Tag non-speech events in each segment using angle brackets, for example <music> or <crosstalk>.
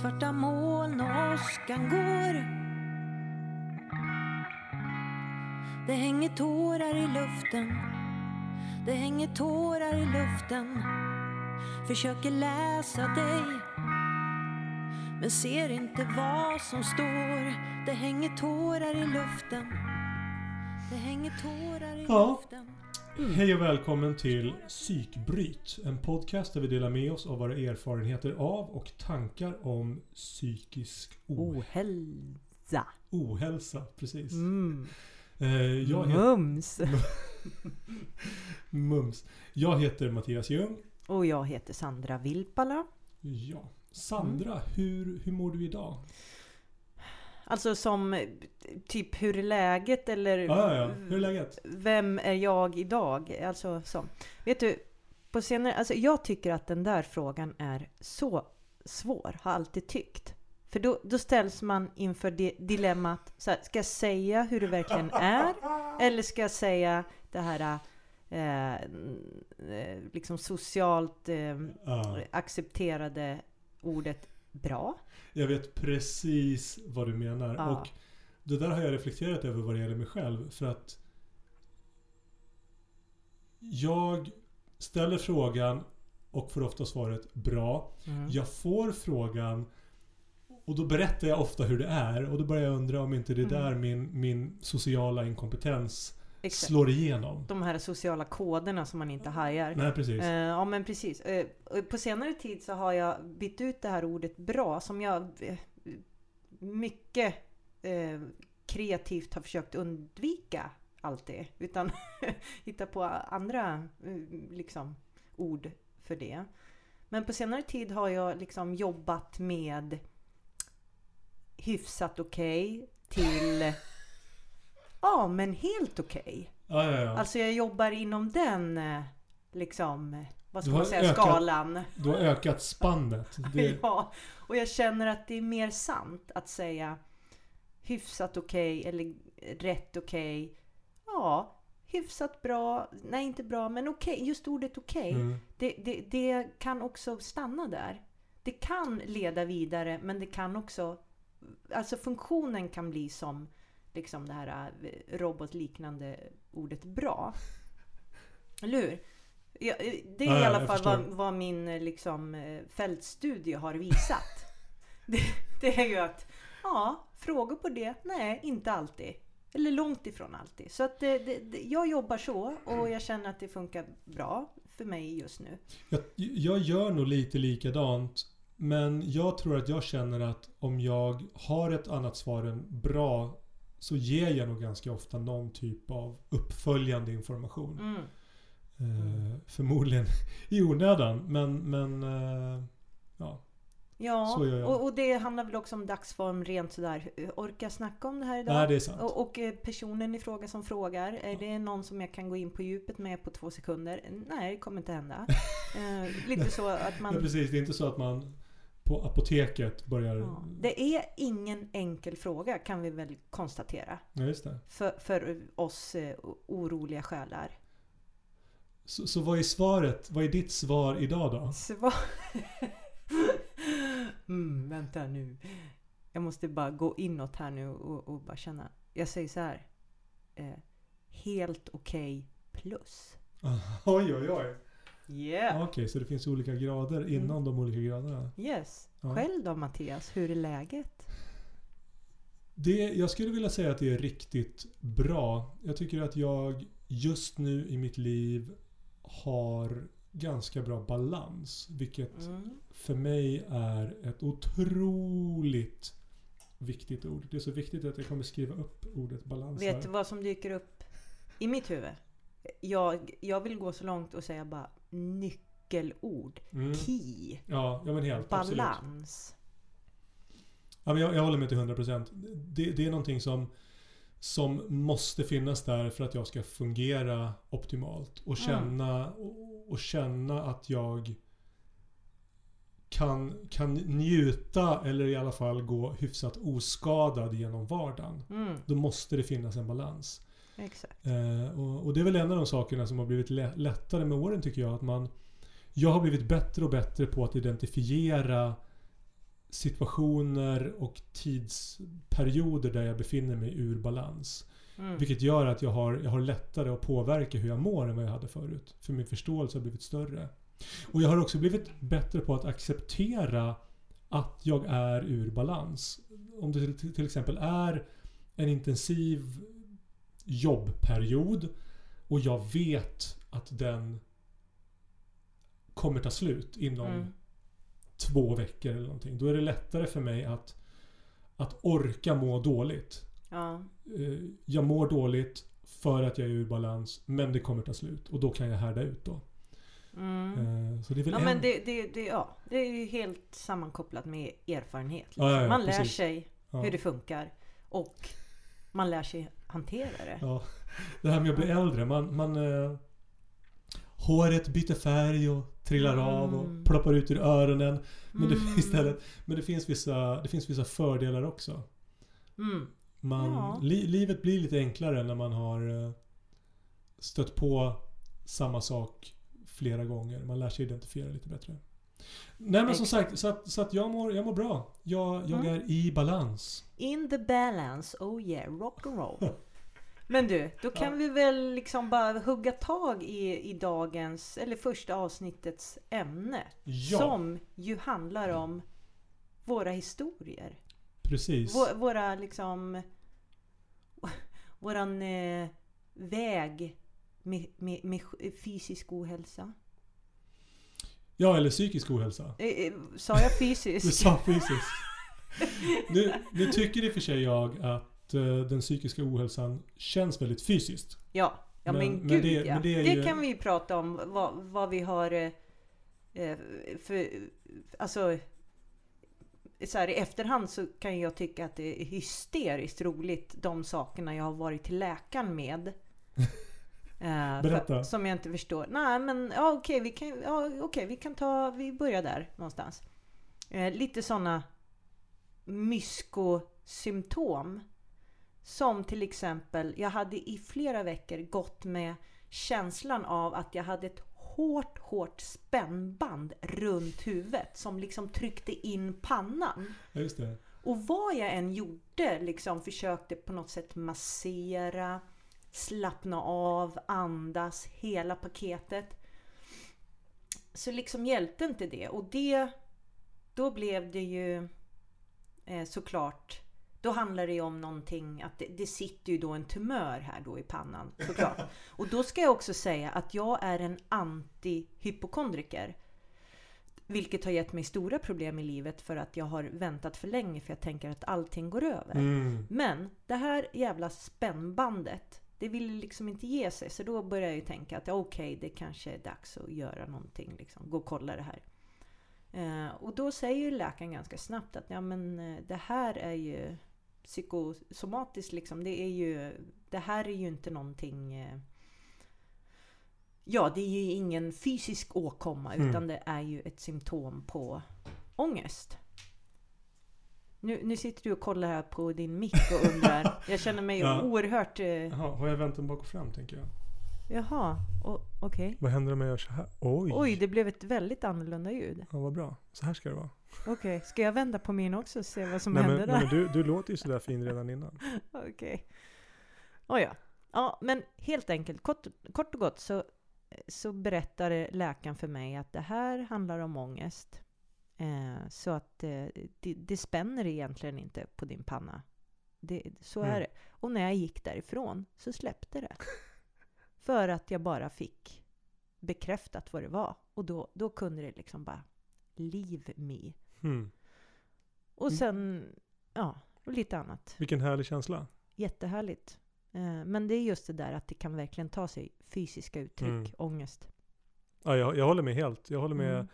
Svarta moln och åskan går. Det hänger tårar i luften. Det hänger tårar i luften. Försöker läsa dig. Men ser inte vad som står. Det hänger tårar i luften. Det hänger tårar i Ja. luften. Hej och välkommen till Psykbryt. En podcast där vi delar med oss av våra erfarenheter av och tankar om psykisk Ohälsa. ohälsa. Precis. Mm. Eh, jag Mums. <laughs> Mums. Jag heter Mattias Ljung. Och jag heter Sandra Vilpala. Ja. Sandra, hur, hur mår du idag? Alltså som typ hur är läget eller Ja, ja. Hur är läget? vem är jag idag? Alltså så. Vet du, på senare, alltså jag tycker att den där frågan är så svår, har alltid tyckt. För då, då ställs man inför det dilemmat, så här, ska jag säga hur det verkligen är? Eller ska jag säga det här eh, eh, liksom socialt eh, Ja. accepterade ordet bra? Jag vet precis vad du menar. Ja. Och det där har jag reflekterat över vad det gäller mig själv. För att jag ställer frågan och får ofta svaret bra. Mm. Jag får frågan och då berättar jag ofta hur det är. Och då börjar jag undra om inte det är Mm. där min, min sociala inkompetens Exakt. slår igenom. De här sociala koderna som man inte hajar. Nej, precis. Eh, ja men precis. Eh, på senare tid så har jag bytt ut det här ordet bra som jag eh, mycket eh, kreativt har försökt undvika alltid. Utan <laughs> hitta på andra eh, liksom, ord för det. Men på senare tid har jag liksom jobbat med hyfsat okej till <laughs> ja men helt okej. Ja, ja, ja. Alltså jag jobbar inom den eh, liksom, vad ska man säga, ökat- skalan. Du har ökat spannet. <laughs> Det, Ja, och jag känner att det är mer sant att säga hyfsat okej eller rätt okej. Ja, hyfsat bra, nej inte bra, men okej, just ordet okej. mm. Det, det, det kan också stanna där. Det kan leda vidare, men det kan också... Alltså funktionen kan bli som liksom det här eh, robotliknande ordet bra. Eller hur? Ja, eh, Det är Ja, i alla fall vad, vad min eh, liksom, eh, fältstudie har visat. <laughs> det, det är ju att, ja, frågor på det? Nej, inte alltid. Eller långt ifrån alltid. Så att det, det, jag jobbar så och jag känner att det funkar bra för mig just nu. Jag, jag gör nog lite likadant. Men jag tror att jag känner att om jag har ett annat svar än bra så ger jag nog ganska ofta någon typ av uppföljande information. Mm. Eh, förmodligen <laughs> i onödan men, men eh, ja. Ja, och, och det handlar väl också om dagsform rent sådär. Orkar jag snacka om det här idag? Nej det är sant. Och, och eh, personen i fråga som frågar, är det någon som jag kan gå in på djupet med på två sekunder? Nej, det kommer inte hända. <laughs> Eh, lite så att Ja, man... precis, det är inte så att man på apoteket börjar... Ja, det är ingen enkel fråga kan vi väl konstatera. Ja, just det. För, för oss eh, oroliga själar. Så, så vad är svaret? Vad är ditt svar idag då? Svar... <laughs> mm, vänta nu. Jag måste bara gå inåt här nu och, och bara känna. Jag säger så här. Eh, helt okej plus. <laughs> oj oj oj. Yeah! Okej, så det finns olika grader inom de olika graderna. Yes. Ja. Själv då Mattias, hur är läget? Det, jag skulle vilja säga att det är riktigt bra. Jag tycker att jag just nu i mitt liv har ganska bra balans. Vilket Mm. för mig är ett otroligt viktigt ord. Det är så viktigt att jag kommer skriva upp ordet balans Vet du vad som dyker upp i mitt huvud? Jag, jag vill gå så långt och säga bara nyckelord. Mm. Key. Ja, ja men helt. Absolut. Balans. Ja, men jag, jag håller med till 100%. Det, det är någonting som, som måste finnas där för att jag ska fungera optimalt. Och känna, och, och känna att jag kan, kan njuta eller i alla fall gå hyfsat oskadad genom vardagen. Mm, Då måste det finnas en balans. Exakt. Eh, och, och det är väl en av de sakerna som har blivit lä- lättare med åren tycker jag. Att man, jag har blivit bättre och bättre på att identifiera situationer och tidsperioder där jag befinner mig ur balans. Mm. Vilket gör att jag har, jag har lättare att påverka hur jag mår än vad jag hade förut. För min förståelse har blivit större. Och jag har också blivit bättre på att acceptera att jag är ur balans. Om det till exempel är en intensiv jobbperiod och jag vet att den kommer ta slut inom Mm. två veckor eller någonting. Då är det lättare för mig att, att orka må dåligt. Ja. Eh, Jag mår dåligt för att jag är ur balans men det kommer ta slut och då kan jag härda ut då. Mm. Eh, Så det är väl Ja en... men det, det, det, ja, det är ju helt sammankopplat med erfarenhet. Ja, ja, ja, man lär precis. sig hur det funkar och man lär sig hantera det. Ja. Det här med att bli äldre. Man, man, eh, håret byter färg och trillar av Mm. och ploppar ut ur öronen. Men det, Mm. istället, men det, finns vissa, det finns vissa fördelar också. Mm. Man, Ja. li, livet blir lite enklare när man har eh, stött på samma sak flera gånger. Man lär sig identifiera lite bättre. Nej men som sagt, så att, så att jag, mår, jag mår bra. Jag, jag Mm. är i balans. In the balance, oh yeah, rock and roll. <laughs> Men du, då kan Ja. vi väl liksom bara hugga tag i, i dagens, eller första avsnittets ämne. Ja, Som ju handlar om våra historier. precis. Vå, våra liksom... <laughs> Våran eh, väg med, med, med fysisk ohälsa. Ja, eller psykisk ohälsa. Eh, eh, sa jag Du fysisk? sa fysiskt. nu, nu tycker i och för sig jag att eh, den psykiska ohälsan känns väldigt fysiskt. Ja, ja men, Men- gud det- ja. men Det, det ju- kan vi ju prata om vad, vad vi har eh, för, alltså så här, i efterhand så kan jag tycka att det är hysteriskt roligt de sakerna jag har varit till läkaren med. Eh, Berätta. För, som jag inte förstår. Nej men ja, okej, vi kan, ja, okej, vi kan ta, vi börjar där någonstans. Eh, lite sådana myskosymptom. Som till exempel, jag hade i flera veckor gått med känslan av att jag hade ett hårt, hårt spännband runt huvudet som liksom tryckte in pannan. Just det. Och vad jag än gjorde, liksom försökte på något sätt massera, slappna av, andas, hela paketet. Så liksom hjälpte inte det. Och det, då blev det ju eh, såklart, då handlar det ju om någonting, att det, det sitter ju då en tumör här då i pannan såklart. <laughs> Och då ska jag också säga att jag är en antihypokondriker. Vilket har gett mig stora problem i livet för att jag har väntat för länge för jag tänker att allting går över. Mm. Men det här jävla spännbandet, det ville liksom inte ge sig. Så då började jag ju tänka att okej, det kanske är dags att göra någonting. Liksom. Gå och kolla det här. Eh, och då säger ju läkaren ganska snabbt att ja, men eh, det här är ju psykosomatiskt. Liksom. Det, är ju, det här är ju inte någonting... Eh, ja, det är ju ingen fysisk åkomma Mm. utan det är ju ett symptom på ångest. Nu, nu sitter du och kollar här på din mick och undrar. <laughs> Jag känner mig Ja. oerhört... Eh, Jaha, har jag vänt den bak och fram tänker jag. jaha, okej. Vad händer om jag gör så här? Oj! Oj, det blev ett väldigt annorlunda ljud. Ja, vad bra. Så här ska det vara. Okej, ska jag vända på min också och se vad som Nej men, händer nej, där? men du, du låter ju sådär fin redan innan. <laughs> Okej. Oh, ja. ja, men helt enkelt, kort, kort och gott så, så berättade läkaren för mig att det här handlar om ångest. Eh, så att eh, det, det spänner egentligen inte på din panna. Det, så Mm. är det. Och när jag gick därifrån så släppte det. <laughs> För att jag bara fick bekräftat vad det var. Och då, då kunde det liksom bara leave me. Mm. Och sen, ja, och lite annat. Vilken härlig känsla. Jättehärligt. Eh, Men det är just det där att det kan verkligen ta sig fysiska uttryck, Mm. ångest. Ja, jag, jag håller med helt. Jag håller med. Mm.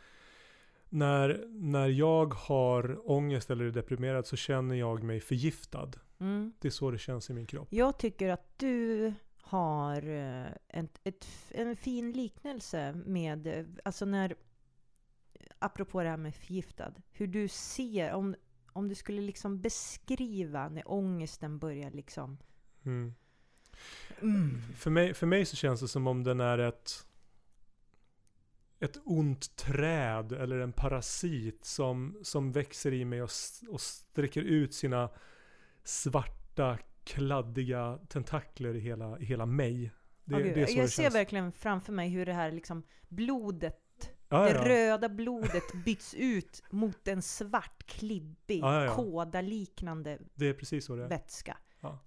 När, när jag har ångest eller är deprimerad så känner jag mig förgiftad. Mm. Det är så det känns i min kropp. Jag tycker att du har eh, ett, ett, en fin liknelse med, eh, alltså när, apropå det här med förgiftad, hur du ser, om, om du skulle liksom beskriva när ångesten börjar liksom Mm. mm. För, mig, för mig så känns det som om den är ett ett ont träd eller en parasit som, som växer i mig och, och sträcker ut sina svarta, kladdiga tentakler i hela, i hela mig. Det, gud, det är så jag det ser känns. verkligen framför mig hur det här liksom blodet, Ja, det ja. röda blodet byts ut mot en svart, klibbig, Ja, ja, ja. kådaliknande vätska.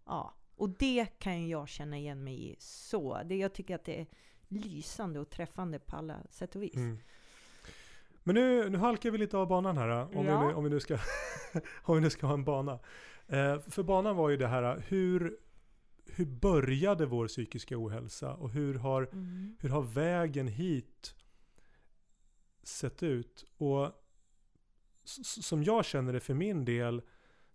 Ja. Och det kan jag känna igen mig i så. Det, jag tycker att det lysande och träffande på alla sätt och vis. Mm. Men nu, nu halkar vi lite av banan här. Om, Ja. vi, om, vi, nu ska, <laughs> om vi nu ska ha en bana. Eh, för banan var ju det här, hur, hur började vår psykiska ohälsa och hur har, Mm. hur har vägen hit sett ut? Och som jag känner det för min del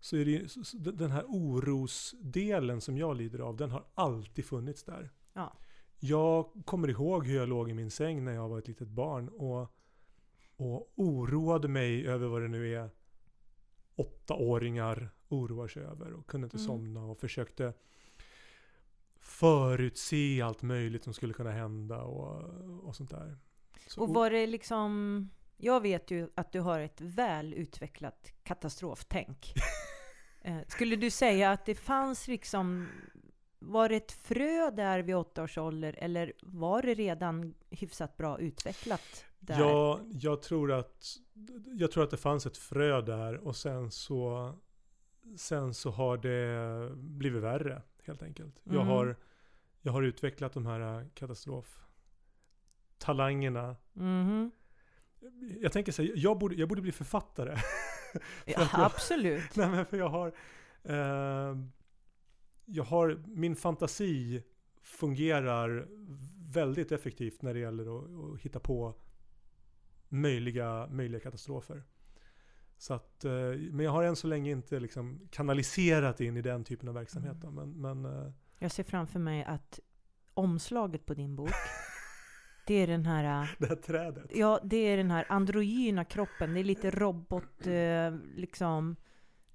så är det ju- den här orosdelen som jag lider av, den har alltid funnits där. Ja. Jag kommer ihåg hur jag låg i min säng när jag var ett litet barn och, och oroade mig över vad det nu är åttaåringar oroar sig över och kunde inte Mm. somna och försökte förutse allt möjligt som skulle kunna hända och, och sånt där. Så Och var det liksom... Jag vet ju att du har ett väl utvecklat katastroftänk. <laughs> Eh, Skulle du säga att det fanns liksom... Var det ett frö där vid åtta års ålder eller var det redan hyfsat bra utvecklat där? Ja, jag tror att jag tror att det fanns ett frö där och sen så sen så har det blivit värre helt enkelt. Jag Mm. har jag har utvecklat de här katastroftalangerna. Mhm. Jag tänker så här, jag borde, jag borde bli författare. <laughs> Ja, jag- absolut. Nej men för jag har eh, Jag har min fantasi fungerar väldigt effektivt när det gäller att, att hitta på möjliga, möjliga katastrofer. Så att, eh, men jag har än så länge inte liksom kanaliserat in i den typen av verksamhet. Då, men, men eh, Jag ser framför mig att omslaget på din bok, <laughs> det är den här... äh, det här trädet. Ja, det är den här androgyna kroppen. Det är lite robot, eh, liksom.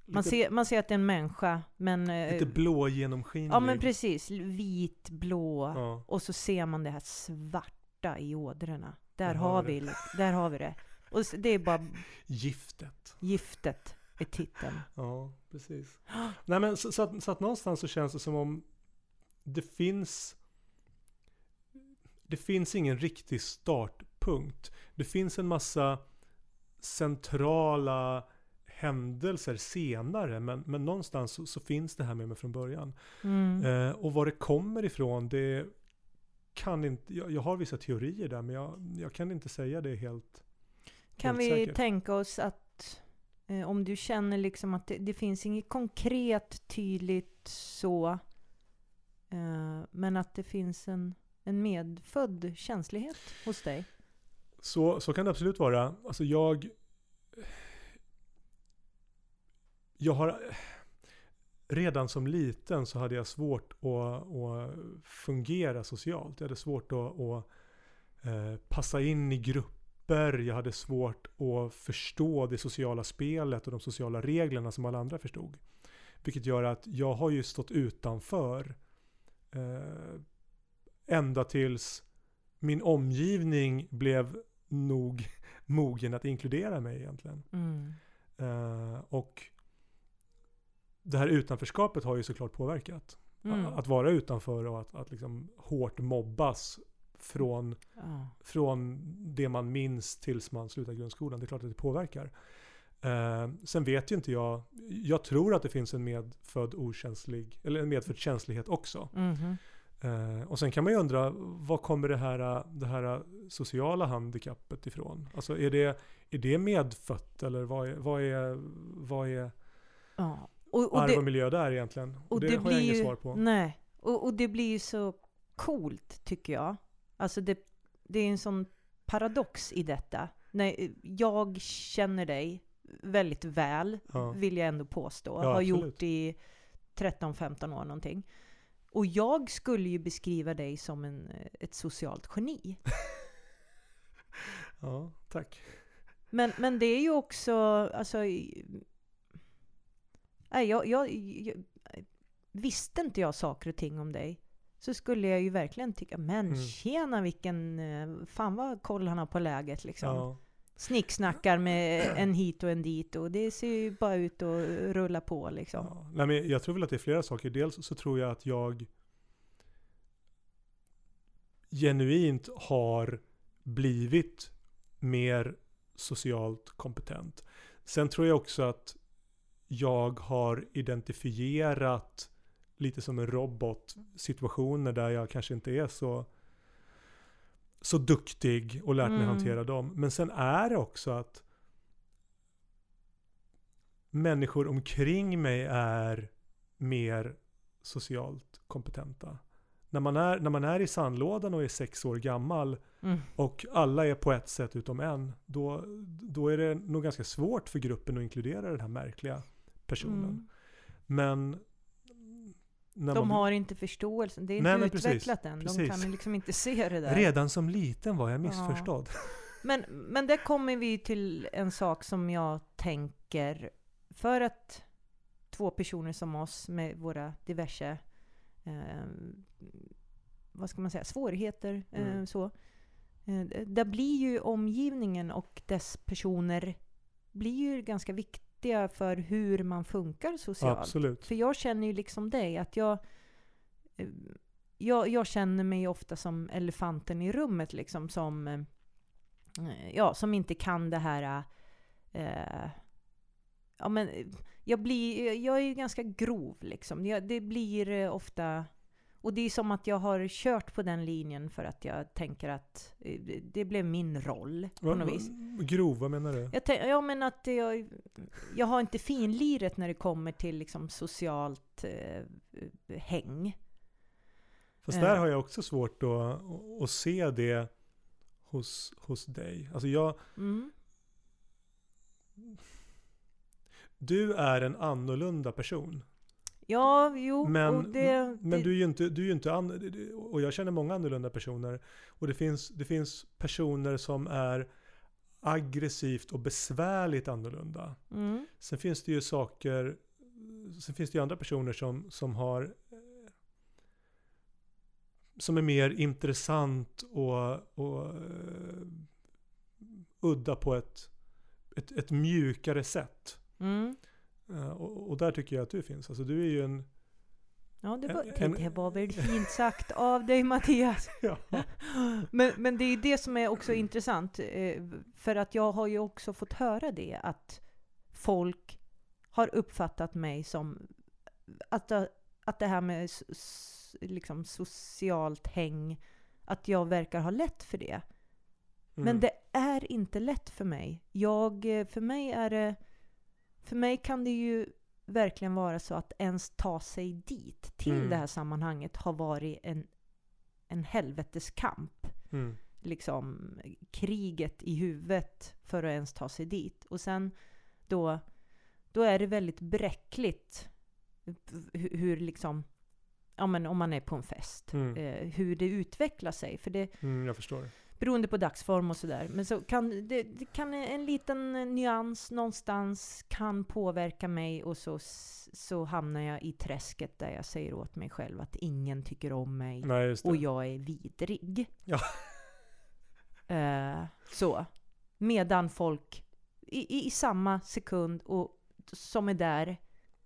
Man, ser, man ser att det är en människa, men... eh, lite blå genomskinlig. Ja, men precis. Vit, blå. Ja. Och så ser man det här svarta i ådrorna. Där har, vi, där har vi det. Och det är bara <laughs> Giftet. giftet i titeln. Ja, precis. Nej men så, så, att, så att någonstans så känns det som om det finns det finns ingen riktig startpunkt. Det finns en massa centrala händelser senare men, men någonstans så, så finns det här med mig från början. Mm. Eh, och var det kommer ifrån det kan inte, jag, jag har vissa teorier där men jag, jag kan inte säga det helt Kan helt vi säkert. tänka oss att eh, om du känner liksom att det, det finns inget konkret, tydligt så, eh, men att det finns en, en medfödd känslighet hos dig? Så, så kan det absolut vara. Alltså jag... Jag har... Redan som liten så hade jag svårt att, att fungera socialt. Jag hade svårt att, att eh, passa in i grupper. Jag hade svårt att förstå det sociala spelet och de sociala reglerna som alla andra förstod. Vilket gör att jag har ju stått utanför eh, ända tills min omgivning blev nog <laughs> mogen att inkludera mig egentligen. Mm. Eh, och det här utanförskapet har ju såklart påverkat. Mm. Att vara utanför och att, att liksom hårt mobbas från, Ja. från det man minns tills man slutar grundskolan. Det är klart att det påverkar. Eh, sen vet ju inte jag, jag tror att det finns en medfödd okänslig, eller en medfödd känslighet också. Mhm. Eh, och sen kan man ju undra, var kommer det här, det här sociala handikappet ifrån? Alltså är det, är det medfött eller vad är, vad är, vad är ja. Och, och arv och miljö där egentligen? och det, det har jag inget ju, svar på. Nej, och, och det blir ju så coolt tycker jag. Alltså det, det är en sån paradox i detta. Nej, jag känner dig väldigt väl, Ja. vill jag ändå påstå. Ja, har absolut. gjort i 13-15 år någonting. Och jag skulle ju beskriva dig som en, ett socialt geni. <laughs> Ja, tack. Men, men det är ju också, alltså... Nej, jag, jag, jag, visste inte jag saker och ting om dig så skulle jag ju verkligen tycka, men Mm. tjena vilken, eh, fan vad koll han har på läget liksom. Ja. Snicksnackar med en hit och en dit och det ser ju bara ut att rulla på liksom. Ja. Nej, men jag tror väl att det är flera saker. Dels så tror jag att jag genuint har blivit mer socialt kompetent. Sen tror jag också att jag har identifierat lite som en robot situationer där jag kanske inte är så så duktig och lärt mig Mm. hantera dem. Men sen är det också att människor omkring mig är mer socialt kompetenta. När man är, när man är i sandlådan och är sex år gammal Mm. och alla är på ett sätt utom en, då, då är det nog ganska svårt för gruppen att inkludera den här märkliga personen. Mm. Men... De man, har inte förståelsen, det är Nej, inte men precis, utvecklat än. De precis. kan liksom inte se det där. redan som liten var jag missförstådd. <laughs> Men, men där kommer vi till en sak som jag tänker, för att två personer som oss med våra diverse, eh, vad ska man säga, svårigheter, eh, Mm. så. Eh, där blir ju omgivningen och dess personer blir ju ganska viktiga för hur man funkar socialt. Absolut. För jag känner ju liksom dig, att jag, eh, jag, jag känner mig ofta som elefanten i rummet liksom, som, eh, ja, som inte kan det här, eh, ja men, eh, jag blir, jag är ju ganska grov liksom. Jag, det blir ofta, och det är som att jag har kört på den linjen för att jag tänker att eh, det- blev min roll på Va- något vis. Grov, vad menar du? Jag, tänk, ja, men att jag, jag har inte finliret när det kommer till liksom socialt eh, häng. Fast Eh. där har jag också svårt att, att se det hos, hos dig. Alltså jag, Mm. du är en annorlunda person. Ja, jo, Men, det... men det, du är ju inte, du är ju inte an, och jag känner många annorlunda personer. Och det finns, det finns personer som är aggressivt och besvärligt annorlunda. mm, Sen finns det ju saker, sen finns det ju andra personer som, som har eh, som är mer intressant och, och eh, udda på ett, ett, ett mjukare sätt. mm. Eh, och, och där tycker jag att du finns. Alltså du är ju en... Ja, det var, En- det var väl fint sagt av dig Mattias. <laughs> Ja. Men, men det är det som är också intressant. eh, För att jag har ju också fått höra det att folk har uppfattat mig som att, att det här med liksom socialt häng, att jag verkar ha lätt för det. Men Mm. det är inte lätt för mig. Jag, eh, för mig är det... För mig kan det ju verkligen vara så att ens ta sig dit, till Mm. det här sammanhanget, har varit en, en helveteskamp. Mm. Liksom kriget i huvudet för att ens ta sig dit. Och sen då, då är det väldigt bräckligt hur, hur liksom, ja men om man är på en fest, Mm. eh, hur det utvecklar sig. För det, Mm, jag förstår. Beroende på dagsform och sådär. Men så kan det, det kan en liten nyans någonstans kan påverka mig och så, så hamnar jag i träsket där jag säger åt mig själv att ingen tycker om mig Nej, och jag är vidrig. Ja. <laughs> Eh, så. Medan folk i, i, i samma sekund och som är där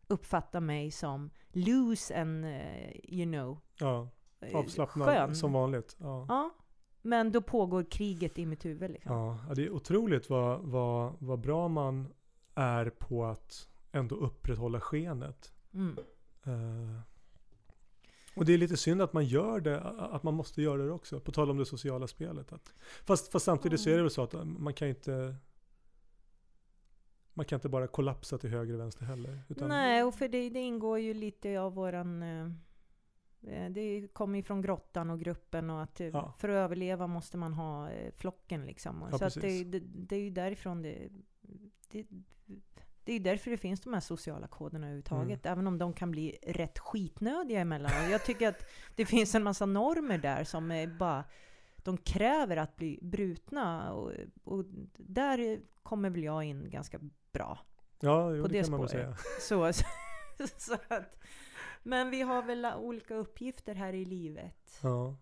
uppfattar mig som loose and eh, you know Ja, eh, avslappnad skön. som vanligt. Ja. Ja. Men då pågår kriget i mitt huvud liksom. Ja, det är otroligt vad, vad, vad bra man är på att ändå upprätthålla skenet. Mm. Eh, och det är lite synd att man gör det, att man måste göra det också. På tal om det sociala spelet. Att, fast, fast samtidigt så är det väl så att man kan inte man kan inte bara kollapsa till höger och vänster heller. Nej, och för det, det ingår ju lite av våran... eh, Det kommer ju från grottan och gruppen och att eh, Ja. för att överleva måste man ha eh, flocken liksom. Ja, så att det, det, det är ju därifrån det, det... Det är därför det finns de här sociala koderna överhuvudtaget. Mm. Även om de kan bli rätt skitnödiga emellanåt. Jag tycker att det finns en massa normer där som är bara... De kräver att bli brutna. Och, och där kommer väl jag in ganska bra ja, jo, på det, det kan man väl säga. spåret. Så, <laughs> så att, Men vi har väl olika uppgifter här i livet. Ja.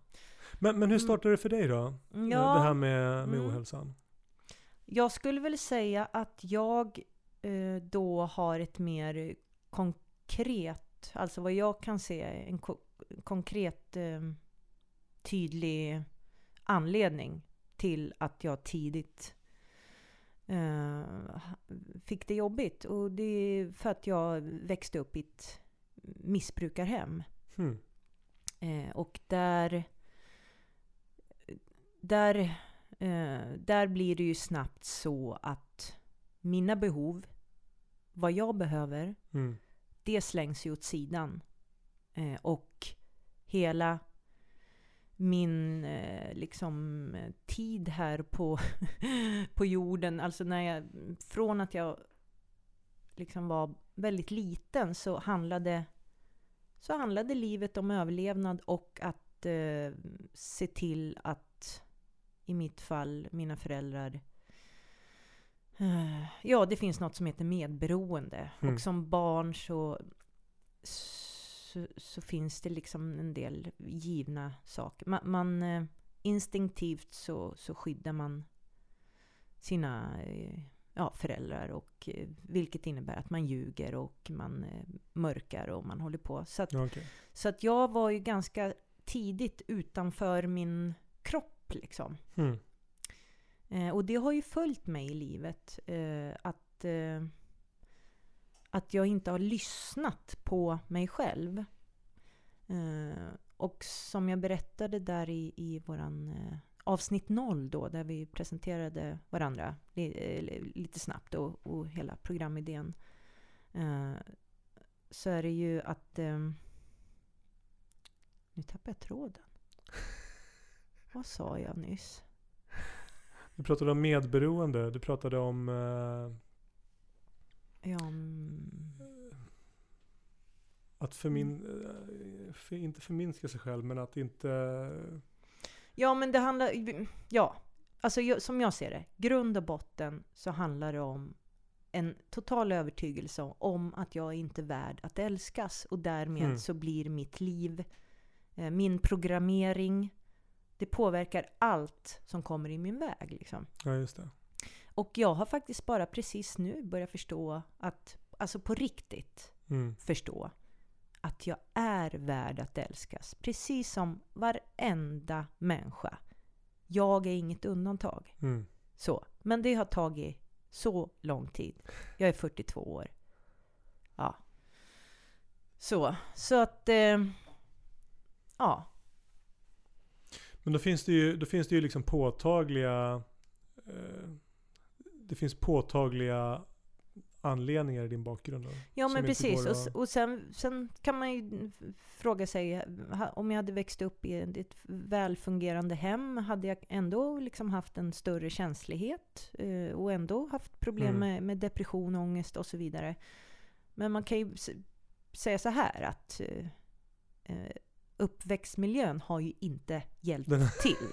Men, men hur startade det för dig då? Mm. Ja, det här med, med mm. ohälsan? Jag skulle väl säga att jag eh, då har ett mer konkret, alltså vad jag kan se, en ko konkret eh, tydlig anledning till att jag tidigt eh, fick det jobbigt. Och det är för att jag växte upp i ett missbrukarhem. Hmm. Eh, och där, där, eh, där blir det ju snabbt så att mina behov, vad jag behöver, Mm. det slängs ju åt sidan. Eh, och hela min eh, liksom tid här på, <laughs> på jorden, alltså när jag, från att jag liksom var väldigt liten så handlade, så handlade livet om överlevnad och att eh, se till att i mitt fall mina föräldrar eh, Ja, det finns något som heter medberoende. Mm. Och som barn så, så, så finns det liksom en del givna saker. Man, man eh, instinktivt så, så skyddar man sina eh, ja, föräldrar. Och, eh, vilket innebär att man ljuger och man eh, mörkar och man håller på. Så att, okej. så att jag var ju ganska tidigt utanför min kropp liksom. Hmm. Eh, och det har ju följt mig i livet. Eh, att, eh, att jag inte har lyssnat på mig själv. Eh, och som jag berättade där i, i våran avsnitt 0 då, där vi presenterade varandra eh, lite snabbt och, och hela programidén. Eh, så är det ju att... Eh, nu tappar jag tråden. <laughs> Vad sa jag nyss? Du pratade om medberoende. Du pratade om... Eh, Ja, mm, att förmin, eh, för, inte förminska sig själv, men att inte... Ja, men det handlar... Ja, alltså som jag ser det. Grund och botten så handlar det om en total övertygelse om att jag inte är värd att älskas. Och därmed Mm. så blir mitt liv, eh, min programmering, det påverkar allt som kommer i min väg. Liksom. Ja, just det. Och jag har faktiskt bara precis nu börjat förstå att, alltså på riktigt, Mm. förstå att jag är värd att älskas. Precis som varenda människa. Jag är inget undantag. Mm. Så. Men det har tagit så lång tid. Jag är 42 år. Ja. Så. Så att... Eh, ja. Men då finns det ju, då finns det ju liksom påtagliga... Eh, det finns påtagliga anledningar i din bakgrund. Ja men precis. Och, att- s- och sen, sen kan man ju fråga sig, om jag hade växt upp i ett välfungerande hem, hade jag ändå liksom haft en större känslighet eh, och ändå haft problem Mm. med, med depression, ångest och så vidare. Men man kan ju säga så här att eh, eh, uppväxtmiljön har ju inte hjälpt Den- <laughs> till,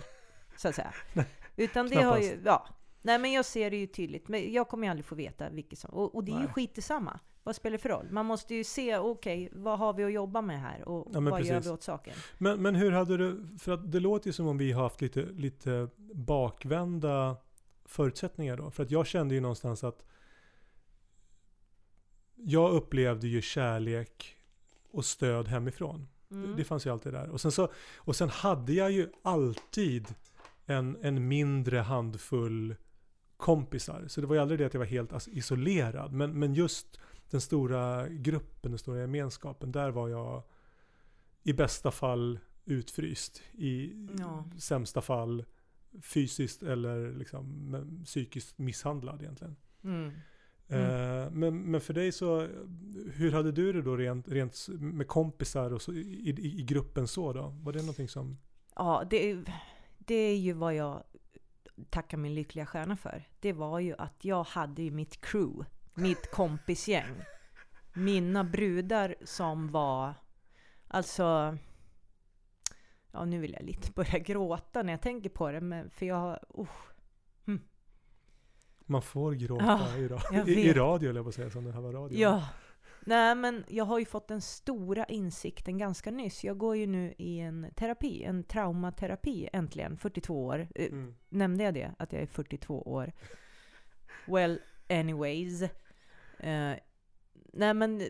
så att säga. Nej, Utan det har ju, knappast. ja. Nej men jag ser det ju tydligt. Men jag kommer ju aldrig få veta vilket som... Och, och det är ju Nej. skit i samma. Vad spelar det för roll? Man måste ju se, okej, vad har vi att jobba med här? Och Ja, vad gör precis. vi åt saken? Men, men hur hade du, för att det låter ju som om vi har haft lite, lite bakvända förutsättningar då. För att jag kände ju någonstans att jag upplevde ju kärlek och stöd hemifrån. Mm. Det fanns ju alltid där. Och sen, så, och sen hade jag ju alltid en, en mindre handfull kompisar. Så det var ju aldrig det att jag var helt isolerad. Men, men just den stora gruppen, den stora gemenskapen, där var jag i bästa fall utfryst. I Ja. sämsta fall fysiskt eller liksom psykiskt misshandlad egentligen. Mm. Eh, men, men för dig så, hur hade du det då rent, rent med kompisar och så, i, i, i gruppen så då? Var det någonting som... Ja, det, det är ju vad jag tackar min lyckliga stjärna för. Det var ju att jag hade ju mitt crew, mitt kompisgäng. Mina brudar som var, alltså... Ja, nu vill jag lite börja gråta när jag tänker på det, men för jag... Uh, Man får gråta Ja, i, ra- i, radio, eller jag på att säga, som det här var radio. ja. Nej, men jag har ju fått den stora insikten ganska nyss. Jag går ju nu i en terapi, en traumaterapi äntligen, 42 år. Eh, Mm. Nämnde jag det? Att jag är 42 år? Well, anyways. Eh, nej men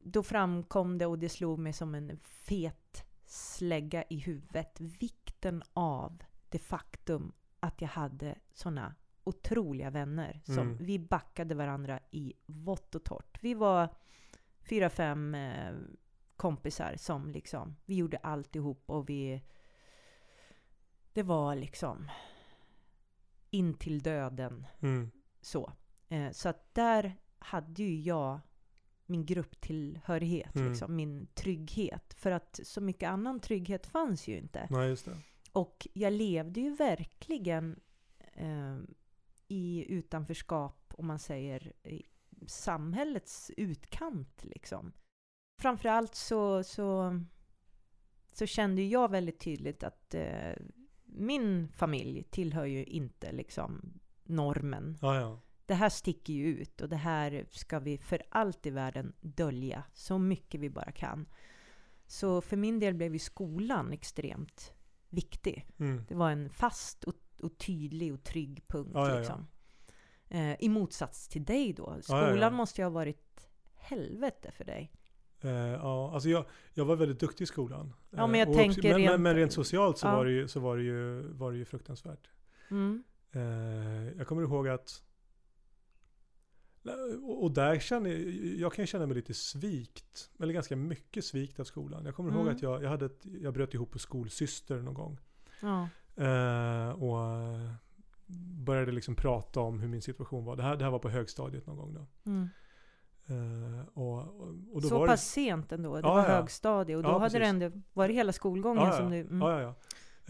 då framkom det och det slog mig som en fet slägga i huvudet. Vikten av det faktum att jag hade såna otroliga vänner. Som Mm. Vi backade varandra i vått och torrt. Vi var fyra, fem eh, kompisar som liksom, vi gjorde alltihop och vi... Det var liksom in till döden Mm. så. Eh, så att där hade ju jag min grupptillhörighet, Mm. liksom, min trygghet. För att så mycket annan trygghet fanns ju inte. Nej. Och jag levde ju verkligen eh, i utanförskap, om man säger, samhällets utkant liksom. Framförallt så, så, så kände jag väldigt tydligt att eh, min familj tillhör ju inte liksom normen. Ja, ja. Det här sticker ju ut och det här ska vi för allt i världen dölja så mycket vi bara kan. Så för min del blev ju skolan extremt viktig. Mm. Det var en fast och, och tydlig och trygg punkt. Ja. Liksom. Eh, I motsats till dig då. ja, Skolan ja. måste ju ha varit helvete för dig. Eh, ja, alltså jag, jag var väldigt duktig i skolan. Ja, men jag Eh, och tänker men, rent- men rent socialt så, Ja. var, det ju, så var, det ju, var det ju fruktansvärt. Mm. Eh, jag kommer ihåg att och där känner jag, jag kan känna mig lite svikt, eller ganska mycket svikt av skolan. Jag kommer ihåg Mm. att jag, jag, hade ett, jag bröt ihop på skolsyster någon gång. Ja. Eh, och eh, började liksom prata om hur min situation var. Det här, det här var på högstadiet någon gång då. Mm. Eh, och, och, då Så var pass det, sent ändå. Det Ja, var ja. högstadiet och då Ja, hade det precis. ändå varit hela skolgången som du... Mm. Ja, ja.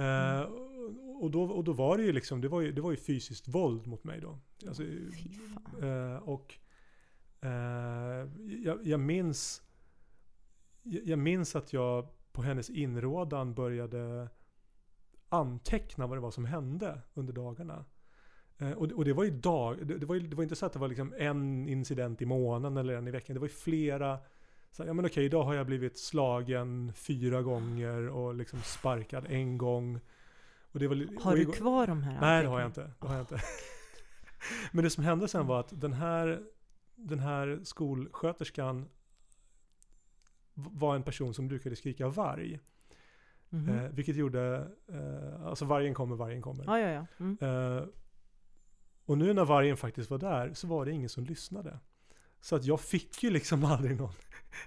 Eh, och, då, och då var det ju liksom, det var ju, det var ju fysiskt våld mot mig då. Alltså, eh, och jag, jag minns jag, jag minns att jag på hennes inrådan började anteckna vad det var som hände under dagarna. Eh, och, och det var ju dag, det, det, var ju, det var inte så att det var liksom en incident i månaden eller en i veckan. Det var ju flera. Så, här, ja men okej, idag har jag blivit slagen fyra gånger och liksom sparkad en gång. Och det var, Har du kvar de här Nej, det har jag inte. Det har jag inte. <laughs> Men det som hände sen var att den här, den här skolsköterskan var en person som brukade skrika varg. Mhm. Eh, vilket gjorde, eh, alltså vargen kommer, vargen kommer. Ja, ja, ja. Mm. Eh, och nu när vargen faktiskt var där så var det ingen som lyssnade. Så att jag fick ju liksom <laughs> aldrig någon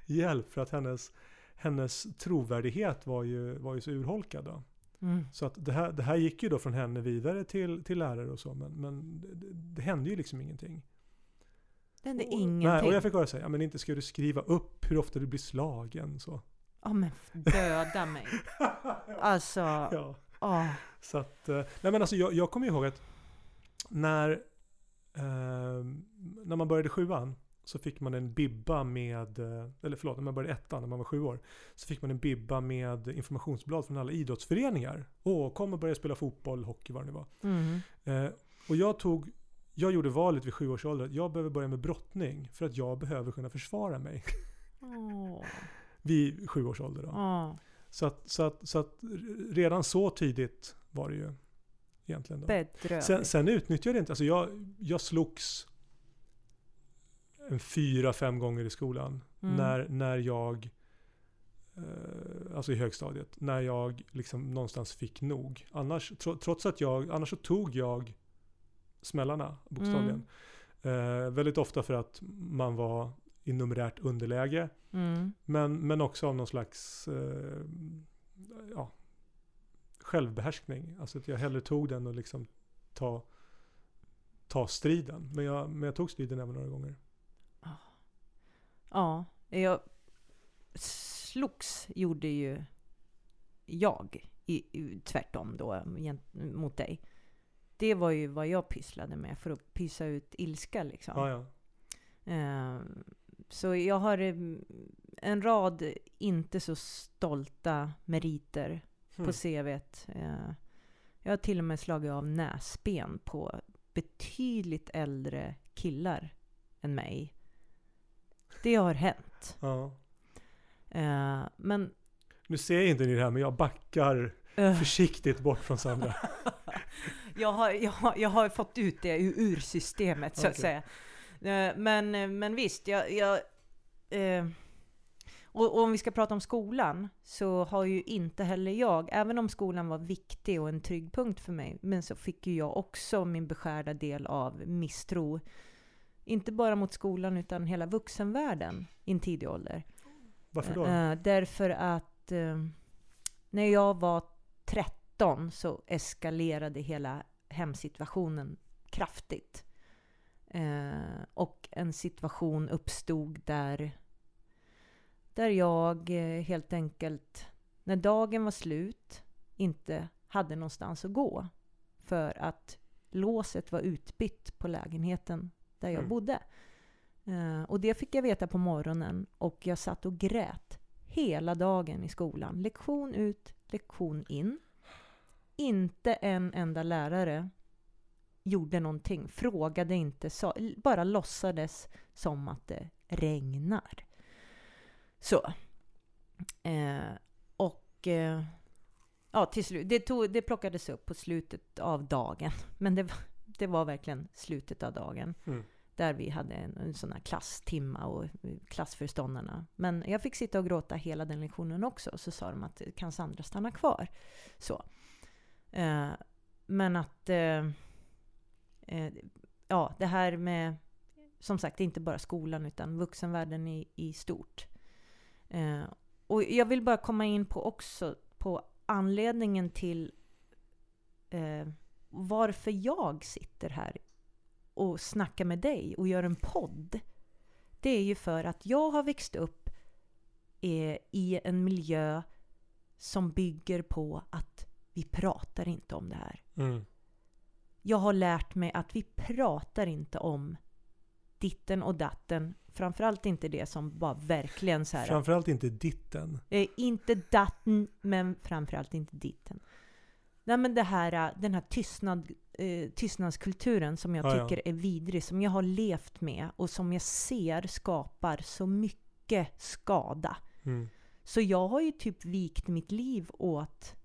hjälp för att hennes, hennes trovärdighet var ju, var ju så urholkad. Då. Mm. Så att det här, det här gick ju då från henne vidare till, till lärare och så, men, men det, det hände ju liksom ingenting. Det hände Och- ingenting. Nej, och jag fick bara säga, ja, men inte ska du skriva upp hur ofta du blir slagen så. Ja, men döda mig. <laughs> Alltså, Ja. ja. Så att, eh, nej men alltså jag, jag kommer ihåg att när, eh, när man började sjuan så fick man en bibba med, eh, eller förlåt, när man började ettan när man var sju år. Så fick man en bibba med informationsblad från alla idrottsföreningar. Åh, kom och börja spela fotboll, hockey, vad det nu var. Mm. Eh, och jag tog, jag gjorde valet vid sju års ålder jag behöver börja med brottning för att jag behöver kunna försvara mig. Åh. Vid sju års ålder då. Ja. Så, att, så, att, så att redan så tidigt var det ju egentligen. Då. Bedrövligt. Sen, sen utnyttjade jag det inte, alltså jag, jag slogs en fyra, fem gånger i skolan. Mm. När, när jag, eh, alltså i högstadiet, när jag liksom någonstans fick nog. Annars, tro, trots att jag, annars så tog jag smällarna bokstavligen. Eh, väldigt ofta för att man var i numerärt underläge. Mm. Men, men också av någon slags eh, ja, självbehärskning. Alltså att jag hellre tog den och liksom ta, ta striden. Men jag, men jag tog striden även några gånger. Ja, jag slogs gjorde ju jag i, i, tvärtom då gent- mot dig. Det var ju vad jag pysslade med för att pysa ut ilska liksom. Ja, ja. Eh, så jag har eh, en rad inte så stolta meriter på Hmm. CVt. Eh, jag har till och med slagit av näsben på betydligt äldre killar än mig. Det har hänt. Ja. Eh, men... Nu ser inte ni det här, men jag backar försiktigt bort från Sandra. <laughs> jag, har, jag, har, jag har fått ut det ur, systemet så att Okej. säga. Eh, men, eh, men visst, jag... jag eh, och, och om vi ska prata om skolan så har ju inte heller jag, även om skolan var viktig och en trygg punkt för mig, men så fick ju jag också min beskärda del av misstro. Inte bara mot skolan utan hela vuxenvärlden i en tidig ålder. Varför då? Eh, därför att eh, när jag var 13 så eskalerade hela hemsituationen kraftigt. Eh, och en situation uppstod där, där jag eh, helt enkelt, när dagen var slut, inte hade någonstans att gå. För att låset var utbytt på lägenheten där jag Mm. bodde. Eh, och det fick jag veta på morgonen och jag satt och grät hela dagen i skolan. Lektion ut, lektion in. Inte en enda lärare gjorde någonting, frågade inte, sa, bara låtsades som att det regnar. Så. Eh, och eh, ja, till slut, det, tog, det plockades upp på slutet av dagen. <laughs> Men det, var- det var verkligen slutet av dagen. Mm. Där vi hade en, en sån här klasstimma och eh, klassföreståndarna. Men jag fick sitta och gråta hela den lektionen också. Så sa de att kan Sandra stanna kvar? Så. Eh, men att... Eh, ja, det här med... Som sagt, inte bara skolan utan vuxenvärlden i, i stort. Eh, och jag vill bara komma in på också på anledningen till eh, varför jag sitter här och snackar med dig och gör en podd. Det är ju för att jag har växt upp eh, i en miljö som bygger på att vi pratar inte om det här. Mm. Jag har lärt mig att vi pratar inte om ditten och datten. Framförallt inte det som bara verkligen så här. Framförallt inte ditten. Eh, inte datten, men framförallt inte ditten. Nej men det här, eh, den här tystnad, eh, tystnadskulturen som jag Ja, ja. tycker är vidrig, som jag har levt med och som jag ser skapar så mycket skada. Mm. Så jag har ju typ vikt mitt liv åt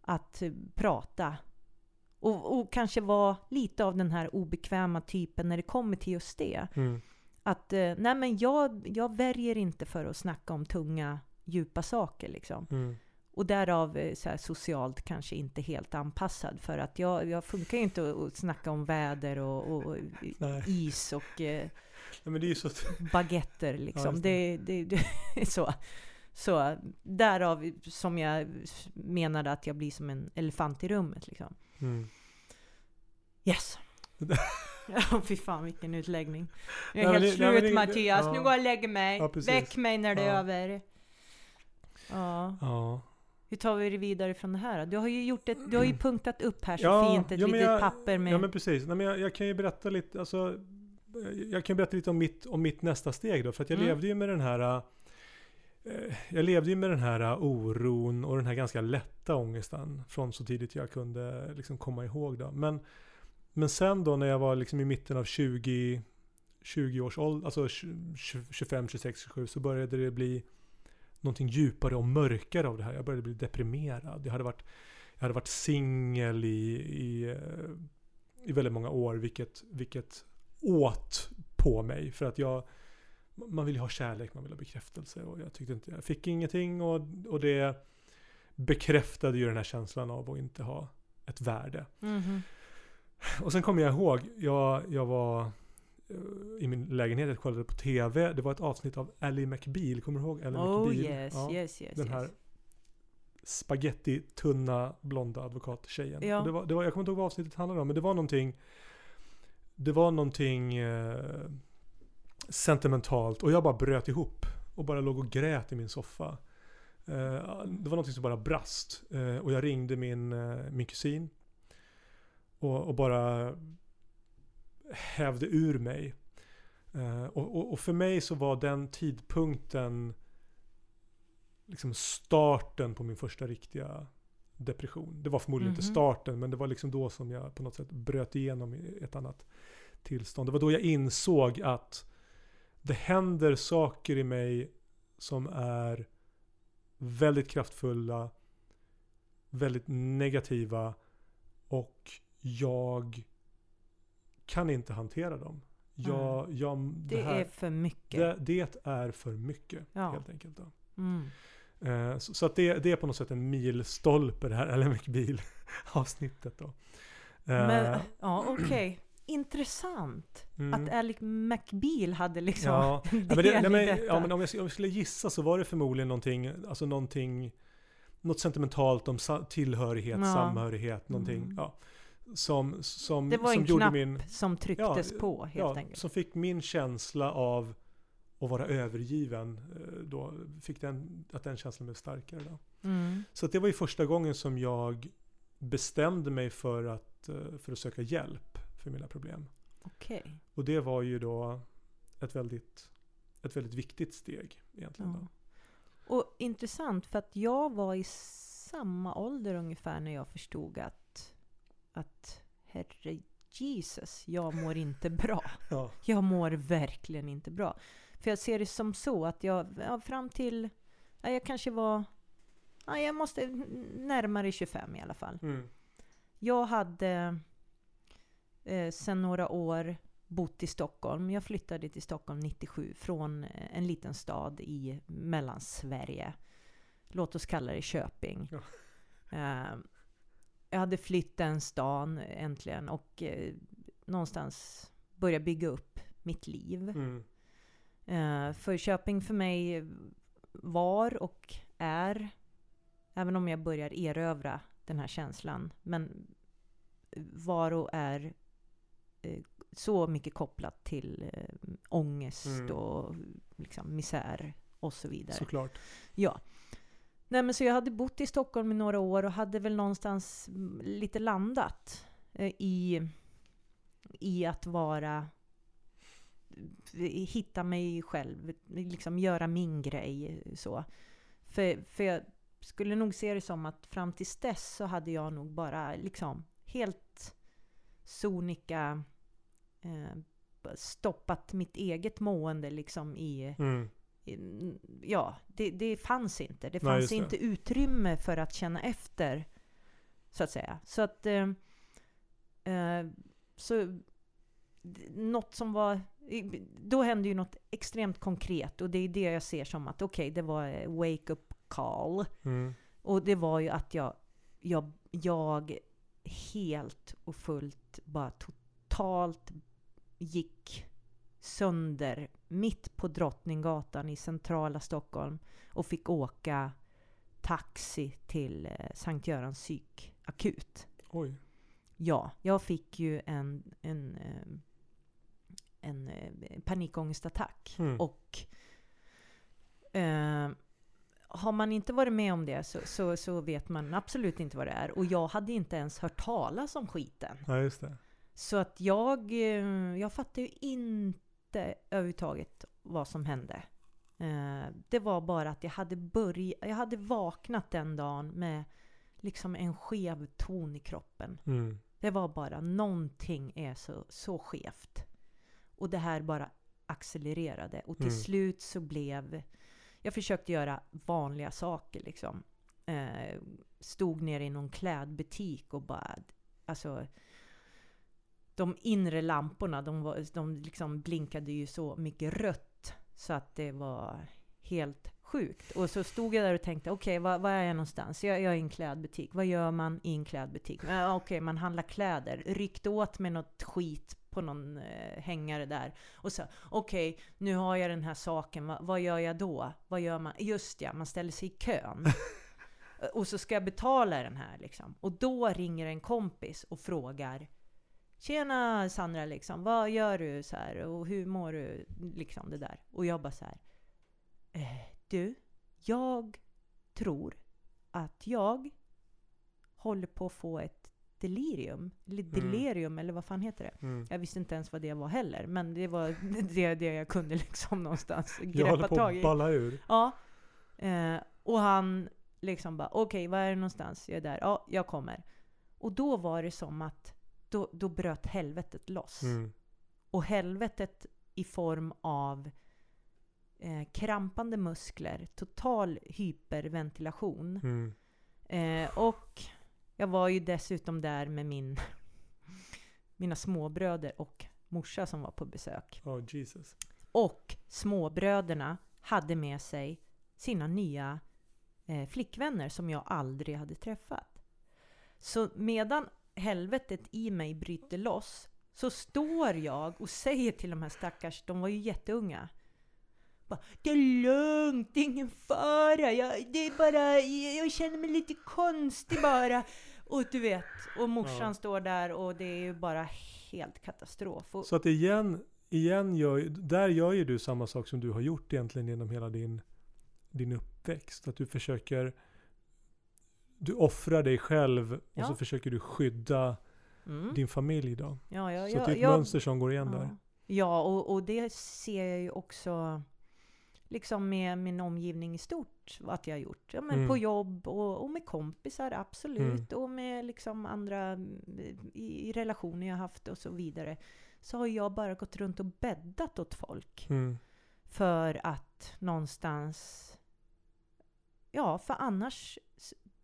att eh, prata. Och, och kanske vara lite av den här obekväma typen när det kommer till just det. Mm. Att eh, nej men jag, jag värjer inte för att snacka om tunga, djupa saker liksom. Mm. Och därav eh, så här, socialt kanske inte helt anpassad. För att jag, jag funkar ju inte att, snacka om väder och, och, is och eh, Nej, men det är så... baguetter Ja, liksom. just det, det, det är så. Så därav som jag menade att jag blir som en elefant i rummet liksom. Mm. Yes! <laughs> Ja, fy fan vilken utläggning. Jag är Nej, helt nej, slut det- Mattias, ja. nu går jag och lägger mig. Ja. Väck mig när det är Ja. över. Ja. Ja. Hur tar vi det vidare från det här? Du har ju, gjort ett, du har ju punktat upp här så fint, ett ja, litet jag- papper med... Ja men precis. Nej, men jag, jag kan ju berätta lite, alltså, jag kan berätta lite om mitt, om mitt nästa steg då. För att jag Mm. levde ju med den här eh, Eh, jag levde ju med den här eh, oron och den här ganska lätta ångesten från så tidigt jag kunde eh, liksom komma ihåg. Då. Men, men sen då när jag var liksom i mitten av 20, 20 års ålder, alltså 25, 26, 27 så började det bli någonting djupare och mörkare av det här. Jag började bli deprimerad. Jag hade varit, jag hade varit singel i, i, i väldigt många år, vilket, vilket åt på mig. För att jag, man vill ha kärlek, man vill ha bekräftelse. Och jag tyckte inte, jag fick ingenting och, och det bekräftade ju den här känslan av att inte ha ett värde. Mhm. Och sen kommer jag ihåg, jag, jag var eh, i min lägenhet, jag kollade på TV. Det var ett avsnitt av Ally McBeal, kommer du ihåg Ally Oh McBeal? yes, Ja, yes, yes. den här yes. spaghetti-tunna blonda advokattjejen. Ja. Det var, det var, jag kommer inte ihåg vad avsnittet handlade om, men det var någonting Det var någonting eh, sentimentalt och jag bara bröt ihop och bara låg och grät i min soffa. Eh, det var någonting som bara brast eh, och jag ringde min, eh, min kusin och, och bara hävde ur mig. Och, och, och för mig så var den tidpunkten liksom starten på min första riktiga depression. Det var förmodligen inte Mhm. starten, men det var liksom då som jag på något sätt bröt igenom ett annat tillstånd. Det var då jag insåg att det händer saker i mig som är väldigt kraftfulla, väldigt negativa och jag kan inte hantera dem. Jag, jag, Det, det, här, är för mycket. det, det är för mycket Ja. helt enkelt. Mm. Eh, Så, så att det, det är på något sätt en milstolpe det här Ellen McBeal-avsnittet <laughs> då. Eh, Men, ja, okej. Intressant. mm. Att Alec McBeal hade liksom Ja, <laughs> Ja, men, del det, nej, i men, detta. ja, men om, jag, om jag skulle gissa så var det förmodligen någonting, alltså någonting, något sentimentalt om tillhörighet, Ja. samhörighet, någonting. Mm. Ja, som, som, det var som en gjorde knapp min, som trycktes på helt ja, enkelt. som fick min känsla av att vara övergiven, eh, då fick den, att den känslan blev starkare. Då. Mm. Så att det var ju första gången som jag bestämde mig för att, eh, för att söka hjälp för mina problem. Okej. Och det var ju då ett väldigt, ett väldigt viktigt steg egentligen. Ja. Och intressant för att jag var i samma ålder ungefär när jag förstod att, att herre Jesus, jag mår inte <laughs> bra. Ja. Jag mår verkligen inte bra. För jag ser det som så att jag ja, fram till, ja, jag kanske var, ja, jag måste närmare 25 i alla fall. Mm. Jag hade eh, sedan några år bott i Stockholm. Jag flyttade till Stockholm 97 från eh, en liten stad i Mellansverige. Låt oss kalla det Köping. Ja. Eh, jag hade flytt den stan äntligen och eh, någonstans börja bygga upp mitt liv. Mm. Eh, för Köping för mig var och är, även om jag börjar erövra den här känslan, men var och är så mycket kopplat till eh, ångest Mm. och liksom misär och så vidare. Såklart. Ja. Nej men så jag hade bott i Stockholm i några år och hade väl någonstans mm, lite landat eh, i, i att vara hitta mig själv, liksom göra min grej så. För, för jag skulle nog se det som att fram tills dess så hade jag nog bara liksom helt sonika eh, stoppat mitt eget mående liksom i Mm. i- ja, det, det fanns inte. Det Nej, fanns det. inte utrymme för att känna efter, så att säga. Så att... Eh, eh, så något som var... Då hände ju något extremt konkret och det är det jag ser som att okej, det var eh, wake-up call. Mm. Och det var ju att jag, jag, jag helt och fullt bara totalt gick sönder mitt på Drottninggatan i centrala Stockholm och fick åka taxi till eh, Sankt Görans psykakut. Oj. Ja, jag fick ju en, en, eh, en eh, panikångestattack. Mm. Och eh, har man inte varit med om det så, så, så vet man absolut inte vad det är. Och jag hade inte ens hört talas om skiten. Ja, just det. Så att jag, eh, jag fattade ju inte överhuvudtaget vad som hände. Eh, Det var bara att jag hade börjat, jag hade vaknat den dagen med liksom en skev ton i kroppen. Mm. Det var bara någonting är så, så skevt. Och det här bara accelererade. Och till Mm. slut så blev... Jag försökte göra vanliga saker liksom. Eh, stod nere i någon klädbutik och bara... Alltså... De inre lamporna, de, var, de liksom blinkade ju så mycket rött. Så att det var helt sjukt. Och så stod jag där och tänkte, okej, var, var är jag någonstans? Jag, jag är i en klädbutik. Vad gör man i en klädbutik? Okej, man handlar kläder. Ryckte åt med något skit på någon eh, hängare där. Och så, okej, nu har jag den här saken. Va, vad gör jag då? Vad gör man? Just ja, man ställer sig i kön. <laughs> och så ska jag betala den här liksom. Och då ringer en kompis och frågar Tjena Sandra, liksom, vad gör du så här och hur mår du? Liksom det där. Och jag bara så här. Eh, du, jag tror att jag håller på att få ett delirium. Eller delirium, eller vad fan heter det? Mm. Jag visste inte ens vad det var heller. Men det var <laughs> det, det jag kunde liksom någonstans Jag greppa håller på tag att i. balla ur. Ja. Eh, och han liksom bara, okej, var är du någonstans? Jag är där. Ja, jag kommer. Och då var det som att, då, då bröt helvetet loss. Mm. Och helvetet i form av eh, krampande muskler, total hyperventilation. Mm. Eh, och jag var ju dessutom där med min, <laughs> mina småbröder och morsa som var på besök. Oh Jesus. Och småbröderna hade med sig sina nya eh, flickvänner som jag aldrig hade träffat. Så medan helvetet i mig bryter loss så står jag och säger till de här stackars, de var ju jätteunga. Bara, det är lugnt, det är ingen fara, jag, det är bara, jag, känner mig lite konstig bara. Och du vet, och morsan Ja. står där och det är ju bara helt katastrof. Och, Så att igen, igen gör, där gör ju du samma sak som du har gjort egentligen genom hela din, din uppväxt. Att du försöker, du offrar dig själv och Ja. så försöker du skydda mm, din familj då. ja, ja, Så det är ett mönster som går igen där. Ja, och, och det ser jag ju också liksom med min omgivning i stort att jag har gjort. Ja, men Mm. På jobb och, och med kompisar, absolut. Och med liksom andra mm, i, i relationer jag haft och så vidare. Så har jag bara gått runt och bäddat åt folk. Mm. För att någonstans... Ja, för annars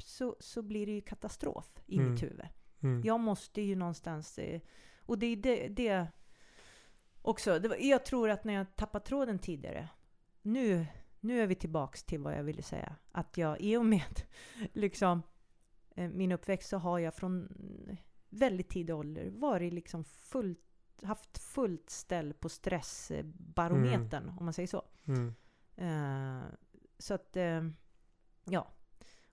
så, så blir det ju katastrof i Mm. mitt huvud. Mm. Jag måste ju någonstans... eh, Och det är det, det också. Det var, jag tror att när jag tappade tråden tidigare. Nu, nu är vi tillbaks till vad jag ville säga. Att jag i och med <laughs> liksom eh, min uppväxt så har jag från väldigt tidig ålder varit liksom fullt haft fullt ställ på stressbarometern, om man säger så. Mm. Eh, så att, eh, ja.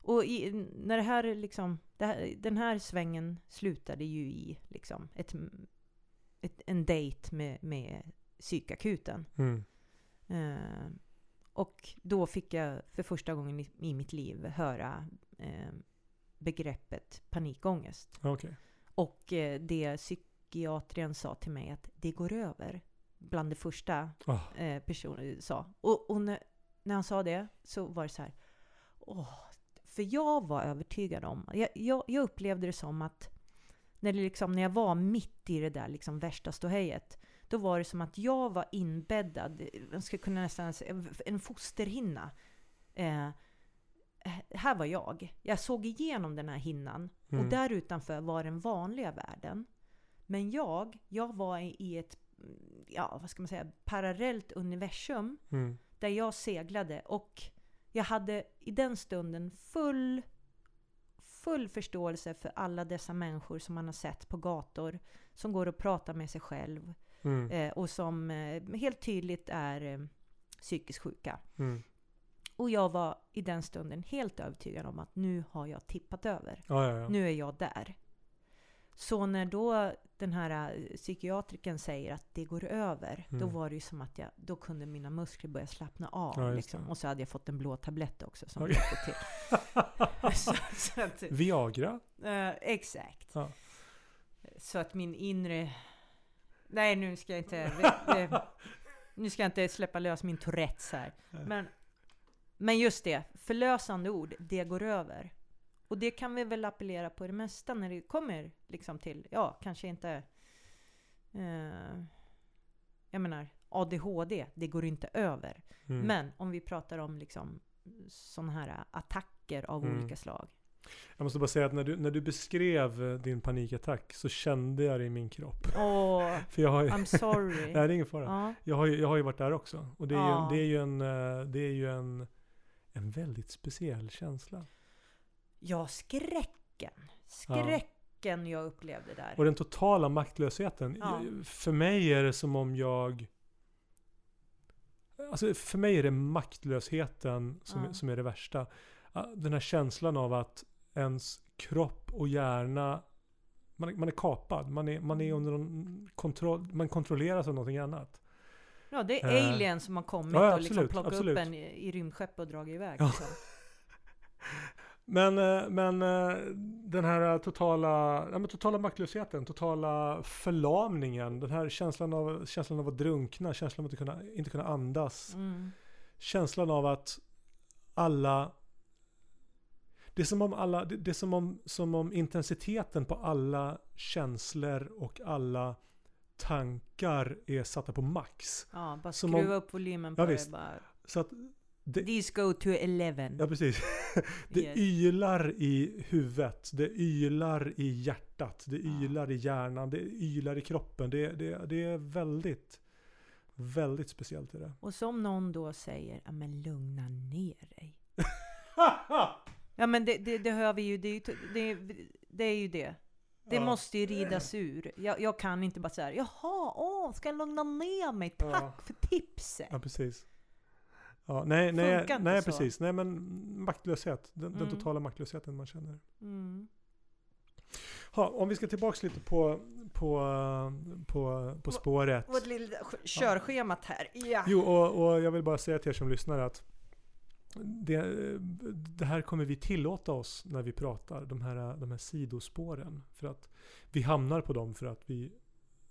Och i, när det här liksom, det här, den här svängen slutade ju i liksom ett, ett, en dejt med, med psykakuten. Mm. Eh, och då fick jag för första gången i, i mitt liv höra eh, begreppet panikångest. Okej. Och eh, det psykiatrin sa till mig att det går över. Bland det första Ah. eh, personen sa. Och, och när, när han sa det så var det så här. Åh, för jag var övertygad om, jag, jag, jag upplevde det som att när, det liksom, när jag var mitt i det där liksom värsta ståhejet, då var det som att jag var inbäddad, jag skulle kunna nästan säga en fosterhinna. Eh, här var jag. Jag såg igenom den här hinnan Mm. och där utanför var den vanliga världen. Men jag, jag var i- i ett, ja vad ska man säga, parallellt universum Mm. där jag seglade och jag hade i den stunden full, full förståelse för alla dessa människor som man har sett på gator, som går och pratar med sig själv Mm. eh, och som eh, helt tydligt är eh, psykiskt sjuka. Mm. Och jag var i den stunden helt övertygad om att nu har jag tippat över. Ja, ja, ja. Nu är jag där. Så när då den här eh, psykiatriken säger att det går över, då Mm. var det ju som att jag, då kunde mina muskler börja slappna av. Ja, liksom. Och så hade jag fått en blå tablett också som hjälpte till. <laughs> så, så att, Viagra? eh, exakt. Ja. Så att min inre... Nej, nu ska jag inte... det- det- <laughs> nu ska jag inte släppa lös min Tourettes här. Men, men just det, förlösande ord, det går över. Och det kan vi väl appellera på det mesta när det kommer liksom till, ja, kanske inte... Eh, jag menar, ADHD, det går inte över. Mm. Men om vi pratar om liksom sådana här attacker av Mm. olika slag. Jag måste bara säga att när du, när du beskrev eh, din panikattack så kände jag det i min kropp. Åh, <laughs> För jag har ju, I'm sorry. <laughs> nej, det är ingen fara. Ja. Jag har, ju, jag har ju varit där också. Och det är Ja. ju, det är ju, en, eh, det är ju en, en väldigt speciell känsla. Ja, skräcken. Skräcken jag upplevde där. Och den totala maktlösheten. Ja. För mig är det som om jag... Alltså för mig är det maktlösheten som, Ja. som är det värsta. Den här känslan av att ens kropp och hjärna man, man är kapad. Man är, man är Mm. under någon kontroll. Man kontrolleras av någonting annat. Ja, det är Eh, aliens som har kommit ja, och liksom absolut, plockat absolut. upp en i, i rymdskepp och dragit iväg. Ja. Liksom. <laughs> Men, eh, men eh, den här totala, ja, men totala maktlösheten, totala förlamningen, den här känslan av, känslan av att drunkna, känslan av att inte kunna, inte kunna andas. Mm. Känslan av att alla det är som om, alla, det det är som om, som om intensiteten på alla känslor och alla tankar är satta på max. Ja, bara Som skruva om- upp volymen Ja, på det visst. bara. Så att det, Disco to 11. ja, precis. <laughs> Det Yes. ylar i huvudet, det ylar i hjärtat, det Ja. ylar i hjärnan, det ylar i kroppen. Det, det, det är väldigt, väldigt speciellt i det. Och som någon då säger, ja men lugna ner dig. <laughs> Ja men det, det, det hör vi ju, det är ju det, det, är ju det. Det Ja. måste ju ridas ur. Jag, jag kan inte bara säga jaha, åh, ska jag lugna ner mig? Tack Ja. för tipset! Ja, precis. Ja, nej, nej, nej så. precis. Nej, men maktlöshet. Den, den Mm. totala maktlösheten man känner. Mm. Ha, om vi ska tillbaks lite på, på, på, på spåret. Vårt lilla körschemat här. Ja. Jo, och, och jag vill bara säga till er som lyssnar att det, det här kommer vi tillåta oss när vi pratar, de här, de här sidospåren. För att vi hamnar på dem för att vi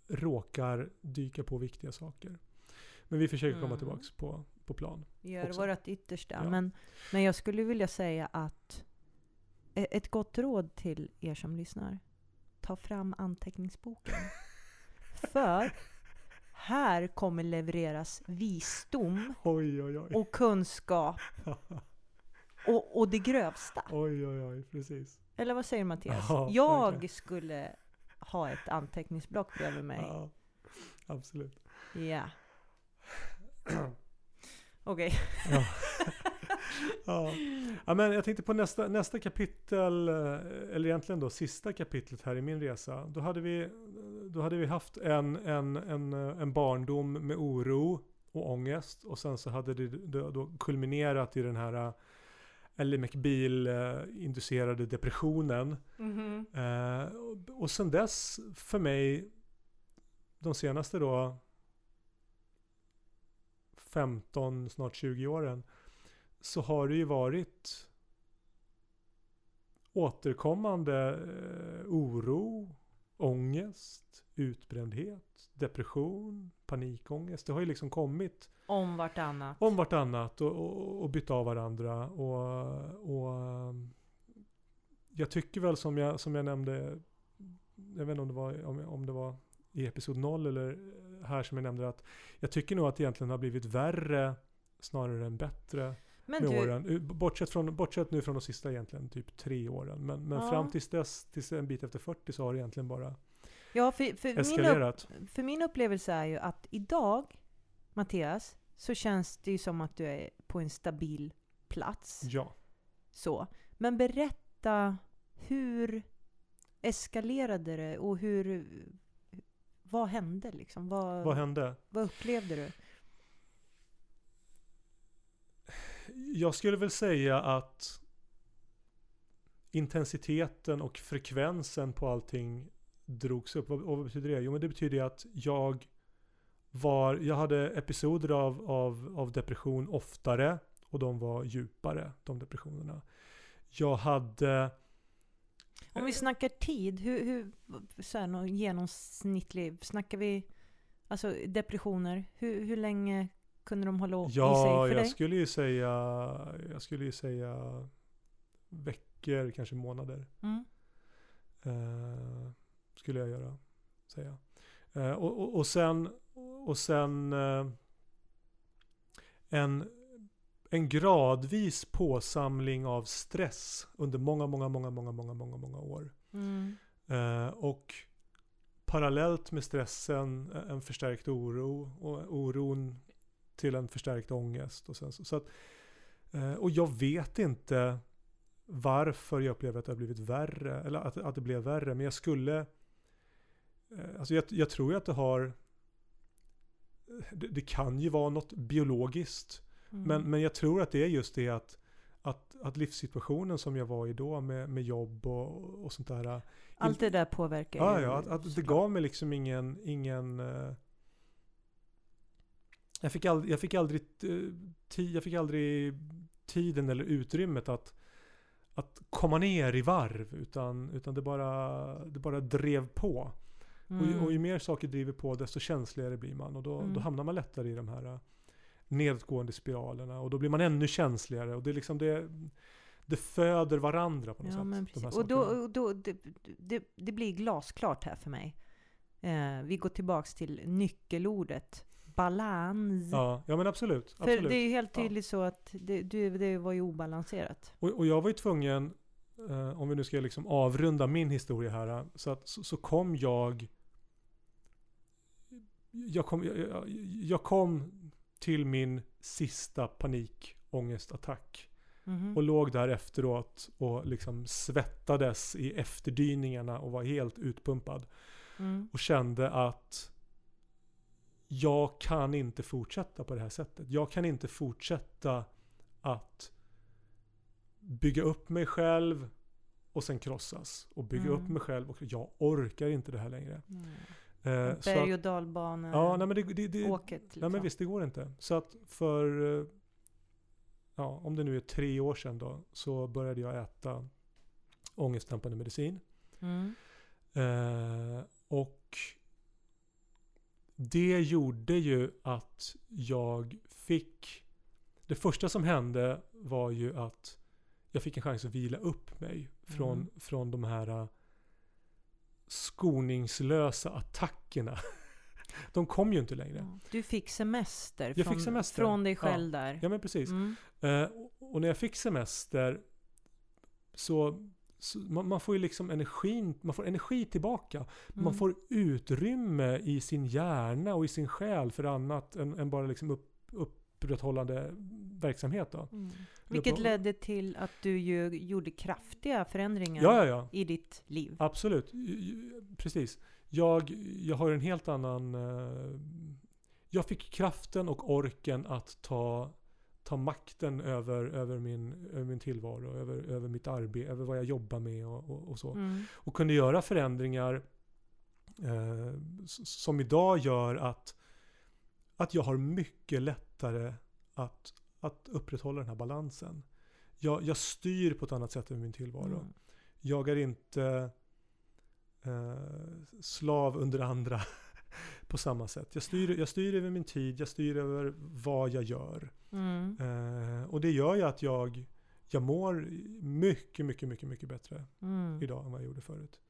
råkar dyka på viktiga saker. Men vi försöker komma Mm. tillbaks på, på plan. Vi gör också. vårt yttersta. Ja. Men, men jag skulle vilja säga att e- ett gott råd till er som lyssnar. Ta fram anteckningsboken. <laughs> För här kommer levereras visdom Oj, oj, oj. och kunskap <laughs> och, och det grövsta. Oj, oj, oj, precis. Eller vad säger Mattias? Ja, jag verkligen. skulle ha ett anteckningsblock bredvid mig. Ja, absolut. Ja. <clears throat> Okej. Ja. <laughs> ja. ja, men jag tänkte på nästa, nästa kapitel, eh, eller egentligen då sista kapitlet här i min resa. Då hade vi, då hade vi haft en, en, en, eh, en barndom med oro och ångest och sen så hade det då, kulminerat i den här eh, Ellie McBeal-inducerade depressionen. Mhm. Eh, och, och sen dess för mig, de senaste då 15, snart 20 åren, så har det ju varit återkommande eh, oro, ångest, utbrändhet, depression, panikångest. Det har ju liksom kommit Om vartannat. om vartannat och, och, och bytt av varandra. Och, och jag tycker väl som jag, som jag nämnde, jag vet inte om det, var, om, om det var i episod 0 eller här som jag nämnde att jag tycker nog att det egentligen har blivit värre snarare än bättre Men med du, åren. Bortsett, från, bortsett nu från de sista egentligen typ tre åren. Men, men Ja. fram tills dess, tills en bit efter 40 så har det egentligen bara ja, för, för, min upp, eskalerat. för min upplevelse är ju att idag, Mattias, så känns det ju som att du är på en stabil plats. Ja. Så. Men berätta, hur eskalerade det och hur... Vad hände liksom? Vad, Vad hände? vad upplevde du? Jag skulle väl säga att intensiteten och frekvensen på allting drogs upp. Och vad betyder det? Jo men det betyder att jag var, jag hade episoder av, av, av depression oftare och de var djupare, de depressionerna. Jag hade Om vi snackar tid, hur, hur så här, någon genomsnittlig, snackar vi alltså depressioner? Hur, hur länge kunde de hålla i sig Ja, för jag dig? skulle ju säga, jag skulle ju säga veckor, kanske månader. Mm. Eh, skulle jag göra, säga. Eh, och, och, och sen, och sen eh, en, en gradvis påsamling av stress under många, många, många, många, många, många, många år. Mm. Eh, och parallellt med stressen en förstärkt oro och oron till en förstärkt ångest. Och, sen, så, så att, eh, och jag vet inte varför jag upplever att det har blivit värre, eller att, att det blev värre, men jag skulle eh, Alltså jag, jag tror ju att det har det, det kan ju vara något biologiskt Mm. men, men jag tror att det är just det att, att, att livssituationen som jag var i då med, med jobb och, och sånt där. Allt det där påverkar Ja, ju ja att, att det gav mig liksom ingen, ingen eh, jag, fick aldrig, jag, fick aldrig, jag fick aldrig tiden eller utrymmet att, att komma ner i varv utan, utan det, bara, det bara drev på. Mm. Och, och ju mer saker driver på desto känsligare blir man och då, Mm. då hamnar man lättare i de här eh, nedåtgående spiralerna och då blir man ännu känsligare och det är liksom det det föder varandra på något Ja, sätt. de. Och då, då det, det, det blir glasklart här för mig. Eh, vi går tillbaks till nyckelordet balans. Ja, ja men absolut. För absolut. det är ju helt Ja. tydligt så att det, du, det var ju obalanserat. Och, och jag var ju tvungen, eh, om vi nu ska liksom avrunda min historia här, så, att, så, så kom jag jag kom, jag, jag kom till min sista panikångestattack Mhm. och låg där efteråt och liksom svettades i efterdyningarna och var helt utpumpad. Mm. och kände att jag kan inte fortsätta på det här sättet. Jag kan inte fortsätta att bygga upp mig själv och sen krossas. Och bygga Mm. upp mig själv och jag orkar inte det här längre. Mm. Eh, Berg och dalbana ja, nej men det, det, det, åket. Liksom. nej men visst det går inte. Så att för, eh, ja om det nu är tre år sedan då, så började jag äta ångestdämpande medicin. Mm. Eh, och det gjorde ju att jag fick... Det första som hände var ju att jag fick en chans att vila upp mig från, Mm. från de här eh, skoningslösa attackerna. <laughs> De kom ju inte längre. Ja. Du fick semester, Jag från, fick semester. från dig Ja. själv där. Ja men precis. Mm. Eh, och- när jag fick semester så, så man, man får ju liksom energin, man får energi tillbaka. Man Mm. får utrymme i sin hjärna och i sin själ för annat än, än bara liksom upp, upprätthållande verksamhet. Då. Mm. Vilket ledde till att du ju gjorde kraftiga förändringar Ja, ja, ja. i ditt liv. Absolut. Precis. Jag, jag har en helt annan... eh, Jag fick kraften och orken att ta, ta makten över, över, min, över min tillvaro, över, över mitt arbete, över vad jag jobbar med och, och, och så. Mm. och kunde göra förändringar eh, som idag gör att, att jag har mycket lättare att, att upprätthålla den här balansen. Jag, jag styr på ett annat sätt än min tillvaro. Mm. Jag är inte eh, slav under andra <laughs> på samma sätt. Jag styr, jag styr över min tid, jag styr över vad jag gör. Mm. Eh, och det gör ju att jag, jag mår mycket, mycket, mycket, mycket bättre Mm. idag än vad jag gjorde förut.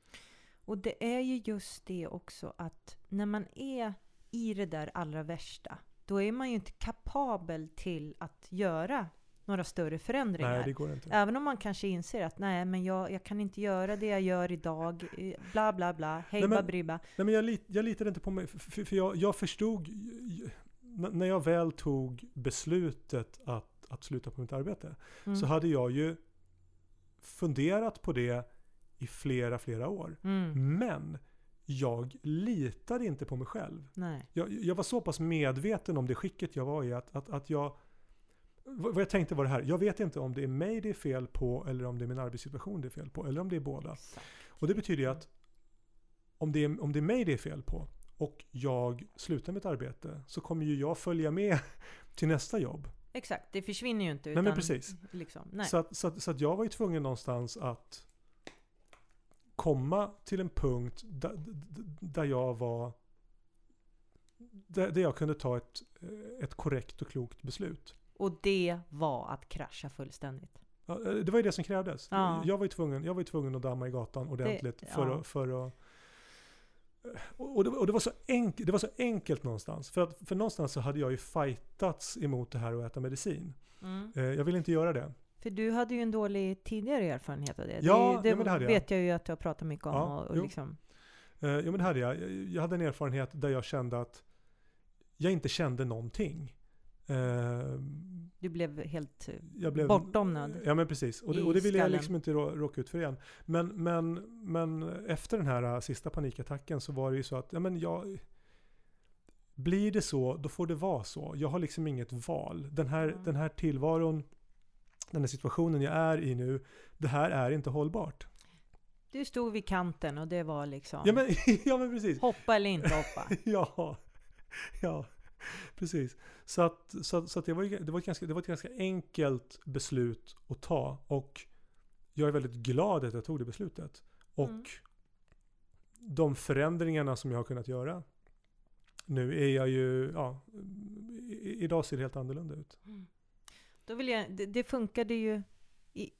Och det är ju just det också att när man är i det där allra värsta, då är man ju inte kapabel till att göra några större förändringar. Nej, det går inte. Även om man kanske inser att nej, men jag, jag kan inte göra det jag gör idag, eh, bla bla bla, hej babribba. Nej, men jag, lit, jag litade inte på mig, för, för jag, jag förstod, när jag väl tog beslutet att, att sluta på mitt arbete, Mm. så hade jag ju funderat på det i flera, flera år. Mm. Men jag litade inte på mig själv. Nej. Jag, jag var så pass medveten om det skicket jag var i att, att, att jag... Vad jag tänkte var det här, jag vet inte om det är mig det är fel på eller om det är min arbetssituation det är fel på eller om det är båda. Exakt. Och det betyder ju att om det, är, om det är mig det är fel på och jag slutar mitt arbete så kommer ju jag följa med <laughs> till nästa jobb. Exakt, det försvinner ju inte. Nej, men utan precis. Liksom, nej. Så, att, så, att, så att jag var ju tvungen någonstans att komma till en punkt där, där jag var där, där jag kunde ta ett, ett korrekt och klokt beslut. Och det var att krascha fullständigt. Ja, Det var ju det som krävdes. Ja. Jag, var ju tvungen, jag var tvungen att damma i gatan ordentligt Det- för, ja. att, för att... Och och det, var- och det, var så enkelt, det var så enkelt någonstans. För, att, för någonstans så hade jag ju fightats emot det här att äta medicin. Mm. Eh, Jag ville inte göra det. För du hade ju en dålig tidigare erfarenhet av det. Ja, det, ja, men det hade jag. vet jag ju att du har pratat mycket om. Ja, och, och jo. liksom, Eh, Jo men det hade jag. Jag- Jag hade en erfarenhet där jag kände att jag inte kände någonting. Eh, du blev helt eh, Jag blev, bortdomnad. Ja men precis. Och det, och det ville jag skallen. liksom inte rå- råka ut för igen. Men, men, men efter den här äh, sista panikattacken så var det ju så att, ja men jag... Blir det så, då får det vara så. Jag har liksom inget val. Den här, Mm. den här tillvaron, den här situationen jag är i nu, det här är inte hållbart. Du stod vid kanten och det var liksom Ja men, <laughs> ja, men precis. hoppa eller inte hoppa. <laughs> Ja, ja, precis. Så, att, så, att- så att det, var det, var ett ganska, det var ett ganska enkelt beslut att ta. Och jag är väldigt glad att jag tog det beslutet. Och Mm. de förändringarna som jag har kunnat göra. Nu är jag ju, ja, idag ser det helt annorlunda ut. Då vill jag, det, det funkade ju i,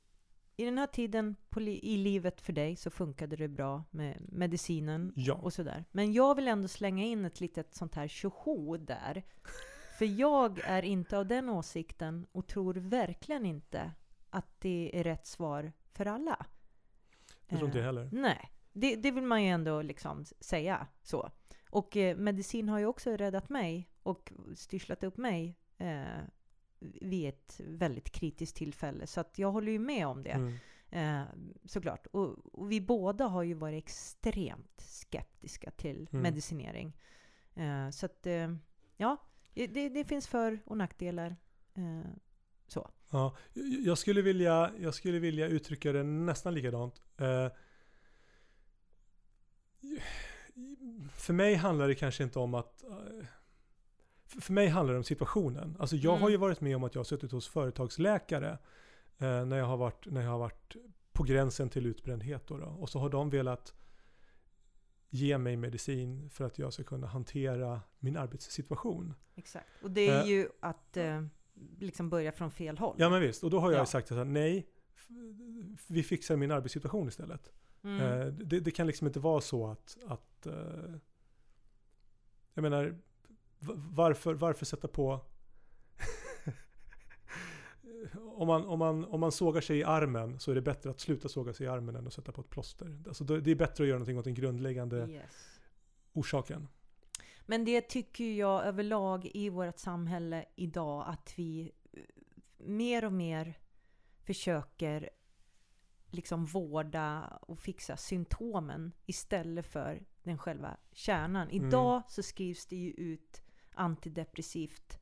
i den här tiden på i livet för dig så funkade det bra med medicinen Ja. och sådär. Men jag vill ändå slänga in ett litet sånt här tjoho där. För jag är inte av den åsikten och tror verkligen inte att det är rätt svar för alla. Jag tror inte Eh, jag heller. Nej, det, det vill man ju ändå liksom säga så. Och eh, medicin har ju också räddat mig och styrslat upp mig eh, vid ett väldigt kritiskt tillfälle. Så att jag håller ju med om det. Mm. Eh, såklart. Och, och vi båda har ju varit extremt skeptiska till Mm. medicinering. Eh, så att, eh, ja, det, det finns för och nackdelar. Eh, så. Ja, jag skulle, vilja, jag skulle vilja uttrycka det nästan likadant. Eh, för mig handlar det kanske inte om att... för mig handlar det om situationen. Alltså jag Mm. har ju varit med om att jag har suttit hos företagsläkare eh, när, jag har varit, när jag har varit på gränsen till utbrändhet. Då, då. Och så har de velat ge mig medicin för att jag ska kunna hantera min arbetssituation. Exakt. Och det är Eh. ju att eh, liksom börja från fel håll. Ja men visst, och då har jag Ja. sagt att nej, vi fixar min arbetssituation istället. Mm. Eh, det, det kan liksom inte vara så att, att eh, jag menar, varför, varför sätta på <laughs> om man, om, man, om man sågar sig i armen så är det bättre att sluta såga sig i armen än att sätta på ett plåster. Alltså det är bättre att göra någonting åt den grundläggande Yes. orsaken. Men det tycker jag överlag i vårt samhälle idag att vi eh, mer och mer försöker liksom vårda och fixa symptomen istället för den själva kärnan. Mm. Idag så skrivs det ju ut antidepressivt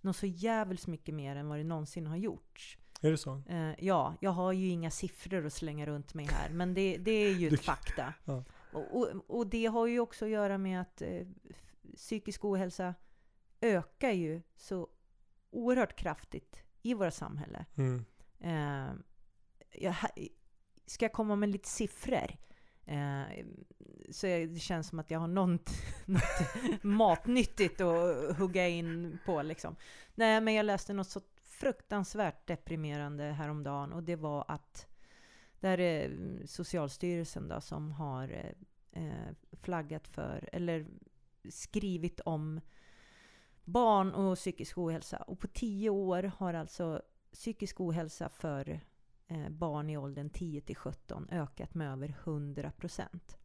något så jävligt mycket mer än vad det någonsin har gjorts. Är det så? Eh, ja, jag har ju inga siffror att slänga runt mig här, men det, det är ju ett <laughs> fakta. <laughs> Ja. Och, och, och det har ju också att göra med att eh, psykisk ohälsa ökar ju så oerhört kraftigt i våra samhälle. Mm. Eh, jag, ska jag komma med lite siffror? Eh, så det känns som att jag har något, <laughs> något matnyttigt att hugga in på. Liksom. Nej, men jag läste något så fruktansvärt deprimerande häromdagen och det var att där är mm, Socialstyrelsen då, som har eh, eh, flaggat för, eller skrivit om barn och psykisk ohälsa. Och på tio år har alltså psykisk ohälsa för Eh, barn i åldern 10 till 17 ökat med över 100 procent.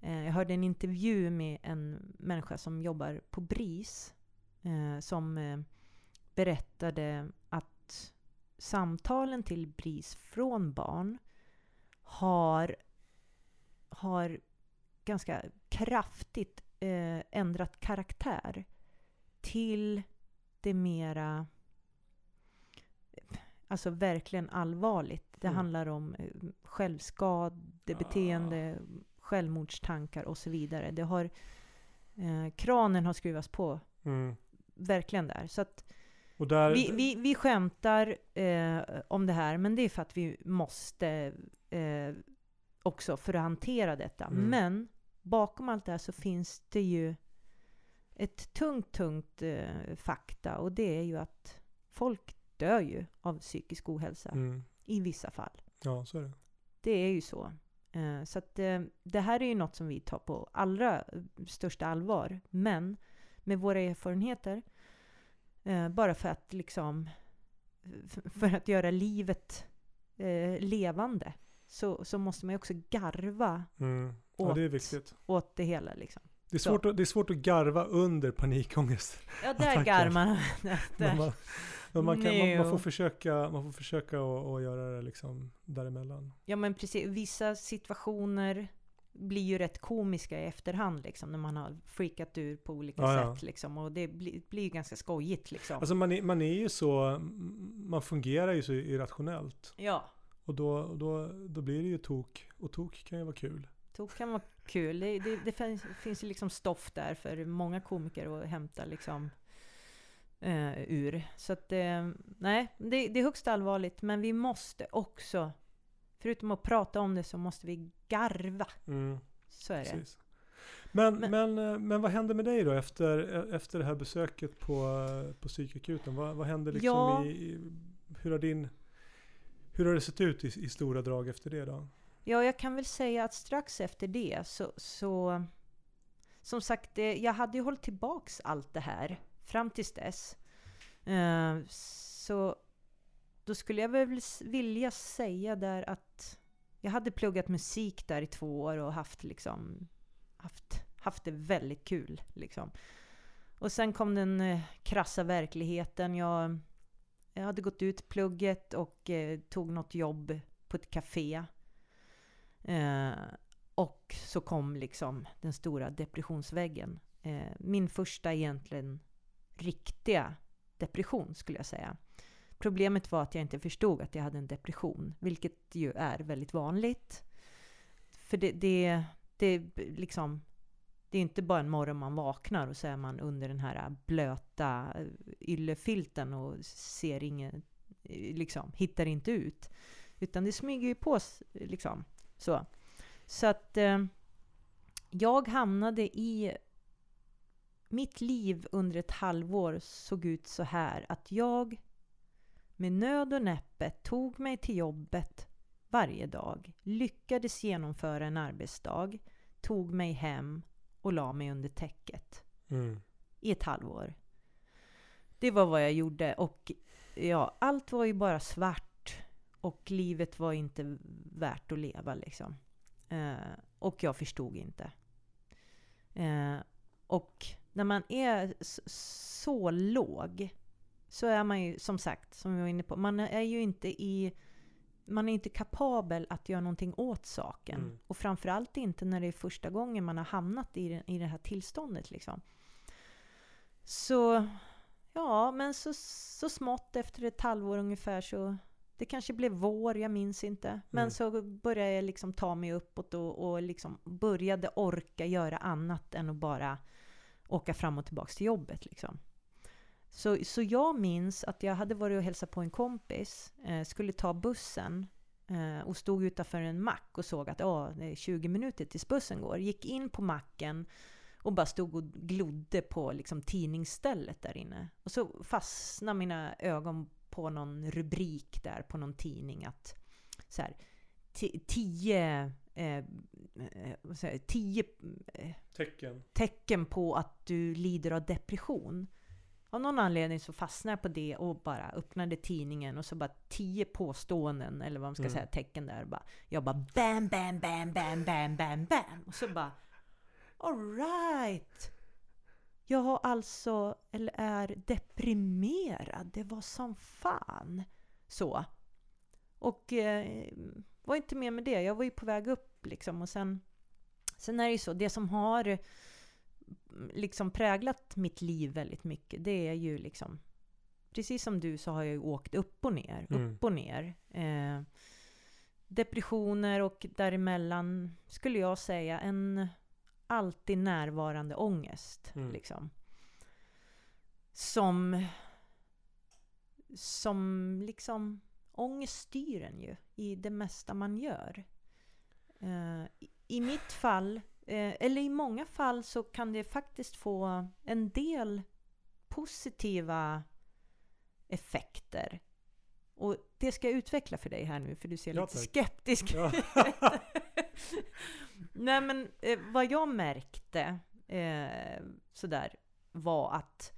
Eh, jag hörde en intervju med en människa som jobbar på BRIS eh, som eh, berättade att samtalen till BRIS från barn har, har ganska kraftigt eh, ändrat karaktär till det mera Alltså verkligen allvarligt. Det Mm. handlar om eh, självskadebeteende, självmordstankar och så vidare. Det har, eh, kranen har skruvats på Mm. verkligen där. Så att där, vi, vi, vi skämtar eh, om det här, men det är för att vi måste eh, också för att hantera detta. Mm. Men bakom allt det här så finns det ju ett tungt, tungt eh, fakta och det är ju att folk dör ju av psykisk ohälsa mm. i vissa fall. Ja, så är det. Det är ju så. Eh, Så att eh, det här är ju något som vi tar på allra största allvar. Men med våra erfarenheter, eh, bara för att liksom för att göra livet levande, så, så måste man ju också garva Mm. Ja, Åt- det åt det hela. Liksom. Det är, Så. svårt att, det är svårt att garva under panikångest. Ja, <laughs> där garvar man. <laughs> Där. Man, men man, kan, man, man får försöka, man får försöka att, att göra det liksom däremellan. Ja, men precis. Vissa situationer blir ju rätt komiska i efterhand, liksom, när man har freakat ur på olika Ja, ja. sätt. Liksom, och det blir, blir ju ganska skojigt. Liksom. Alltså man är, man är ju så, man fungerar ju så irrationellt. ja. Och då, då, då blir det ju tok. Och tok kan ju vara kul. Tok kan vara kul. Det, det, det finns, finns ju liksom stoff där för många komiker att hämta liksom, eh, ur. Så att, eh, nej, det, det är högst allvarligt. Men vi måste också, förutom att prata om det, så måste vi garva. Mm, Så är det. precis. Men, men, Men- eh, men, vad hände med dig då efter, efter det här besöket på, på psykakuten? Vad, vad hände liksom Ja. i, i, hur har din Hur har det sett ut i, i stora drag efter det då? Ja, jag kan väl säga att strax efter det så, så som sagt, det, jag hade ju hållit tillbaks allt det här fram tills dess. Eh, så då skulle jag väl vilja säga där att jag hade pluggat musik där i två år och haft liksom haft, haft det väldigt kul liksom. Och sen kom den eh, krassa verkligheten. Jag, jag hade gått ut plugget och eh, tog något jobb på ett café. Eh, och så kom liksom den stora depressionsväggen. Eh, min första egentligen riktiga depression skulle jag säga. Problemet var att jag inte förstod att jag hade en depression, vilket ju är väldigt vanligt. För det, det, det, liksom, det är inte bara en morgon man vaknar och så är man under den här blöta eh, yllefilten och ser ingen, eh, liksom, hittar inte ut. Utan det smyger ju på liksom. Så, så att eh, jag hamnade i mitt liv under ett halvår såg ut så här att jag med nöd och näppe tog mig till jobbet varje dag, lyckades genomföra en arbetsdag, tog mig hem och la mig under täcket. Mm. I ett halvår. Det var vad jag gjorde och ja, allt var ju bara svart och livet var inte värt att leva liksom. Eh, och jag förstod inte. Eh, och när man är så låg så är man ju som sagt, som vi var inne på, man är ju inte i man är inte kapabel att göra någonting åt saken. Mm. Och framförallt inte när det är första gången man har hamnat i, i det här tillståndet. Liksom. Så ja, men så, så smått efter ett halvår ungefär så det kanske blev vår, jag minns inte. Men mm. så började jag liksom ta mig uppåt och, och liksom började orka göra annat än att bara åka fram och tillbaka till jobbet. Liksom. Så, så jag minns att jag hade varit och hälsat på en kompis, eh, skulle ta bussen eh, och stod utanför en mack och såg att oh, det är 20 minuter tills bussen går. Gick in på macken och bara stod och glodde på liksom, tidningsstället där inne. Och så fastnade mina ögon på någon rubrik där på någon tidning att så här, tio eh, säger, tio eh, tecken. tecken på att du lider av depression. Av någon anledning så fastnade jag på det och bara öppnade tidningen och så bara tio påståenden, eller vad man ska mm. säga, tecken där. Bara, jag bara bam, bam, bam, bam, bam, bam, bam. Och så bara alright. Jag har alltså, eller är deprimerad. Det var som fan. Så. Och eh, var inte med med det. Jag var ju på väg upp liksom och sen Sen är det ju så, det som har liksom präglat mitt liv väldigt mycket, det är ju liksom Precis som du så har jag ju åkt upp och ner, mm. upp och ner. Eh, depressioner och däremellan skulle jag säga en alltid närvarande ångest. Mm. Liksom. Som, som liksom, ångest styr en ju i det mesta man gör. Eh, i, I mitt fall Eh, eller i många fall så kan det faktiskt få en del positiva effekter. Och det ska jag utveckla för dig här nu, för du ser ja, lite tack. skeptisk ja. <laughs> Nej men eh, vad jag märkte eh, sådär var att